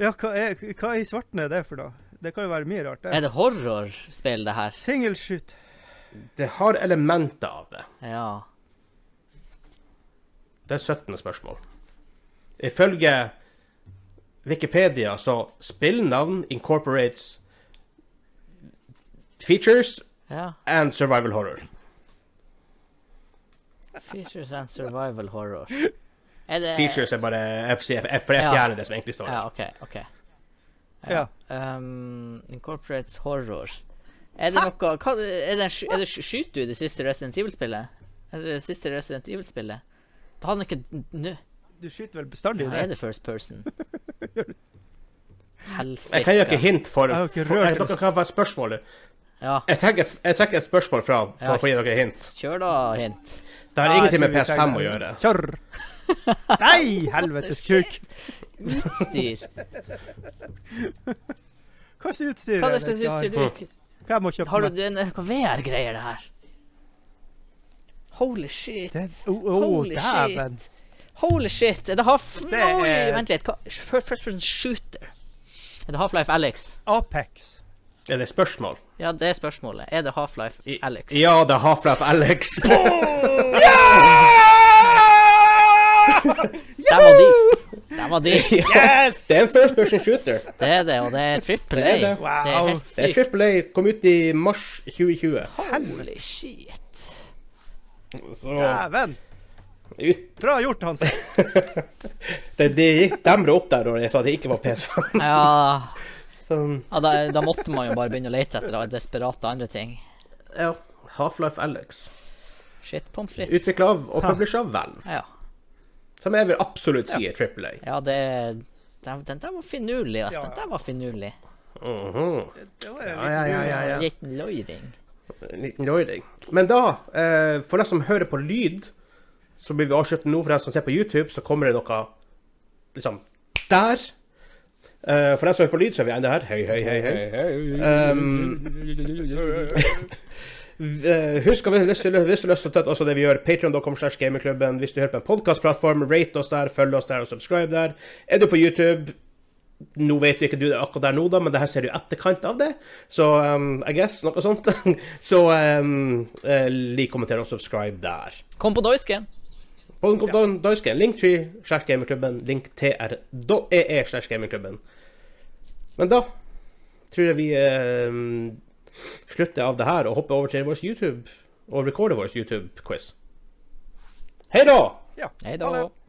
Ja, hva, er, hva i svarten er det for da? Det kan jo være mye rart. Er det. det horrorspill, det her? Singleshoot. Det har elementer av det. Ja. Det er 17. spørsmål. Ifølge Wikipedia så spillnavn incorporates features ja. and survival horror. Features and survival horror. Er det Features er bare jeg, for jeg Ja. fjerner det som egentlig står Ja, der. OK. ok. Ja. Um, incorporates horror. Er det noe hva, er det, er det, Skyter du i det siste Resident Evil-spillet? Er det det siste Resident Evil-spillet? Da hadde han ikke Nå Du skyter vel bestandig i det? Jeg er det? det first person. (laughs) Jeg kan gi dere hint for, Jeg har ikke for jeg. Dere kan få et spørsmål. Ja, Jeg trekker, jeg trekker et spørsmål fra for Ja. å få gi dere hint. kjør da, hint. Det har Ja, ingenting med PS5 å gjøre. Kjør! Nei, helvetes kuk! Utstyr. (laughs) Hva slags utstyr Hva det slags utstyr Hva må kjøpe Har du en er noe VR-greier, det her? Holy shit. Det, oh, oh, Holy dæven. shit. Holy shit. Er det Half... Det Oi, er- vent litt. Hva? First person shooter. Er det Half-Life Alex? Apex. Er det spørsmål? Ja, det er spørsmålet. Er det Half-Life I- Alex? Ja, det er Half-Life Alex. (laughs) (laughs) Der var de. Der var de. (laughs) Yes! Det er en first person shooter. Det er det, og det er trippel A. det. Wow. Det er helt Det er trippel A kom ut i mars 2020. Holy shit. Så Dæven. Bra gjort, Hans. (laughs) det, det gikk demre opp der da jeg sa det ikke var PS5. Ja, (laughs) Sånn, ja da, da måtte man jo bare begynne å lete etter desperate andre ting. ja, Half-Life Alex. Shit, pommes frites. Utvikla av og publisert av Valve. Ja. Som jeg vil absolutt si er Triple A. ja, det Den, den der var finurlig, altså. Ja, Den der var finurlig. Mhm. Det var Ja, ja, ja, ja, ja. En liten løyring. En liten. Men da, eh, for deg som hører på lyd, så blir vi avslutte nå. For dem som ser på YouTube, så kommer det noe liksom der. Uh, for dem som hører på lyd, så er vi enda her. Hei, hei, hei. hei. Um, Eh, Husk at hvis du hvis du har lyst til å støtte også det vi gjør, patreon.com slash gamingklubben. Hvis du hører på en podkastplattform, rate oss der, følg oss der og subscribe der. Er du på YouTube Nå vet du ikke du det akkurat der nå, da, men det her ser du i etterkant av det. Så um, I guess noe sånt. (laughs) Så um, eh, lik, kommenter og subscribe der. Kom på Doisken. På ja. danske linktree slash gamingklubben, link tr.ee slash gamingklubben. Men da tror jeg vi eh, slutter av det her og hopper over til vår YouTube og recorder vår YouTube-quiz. Hei da! Ja. Hei Ha det. da.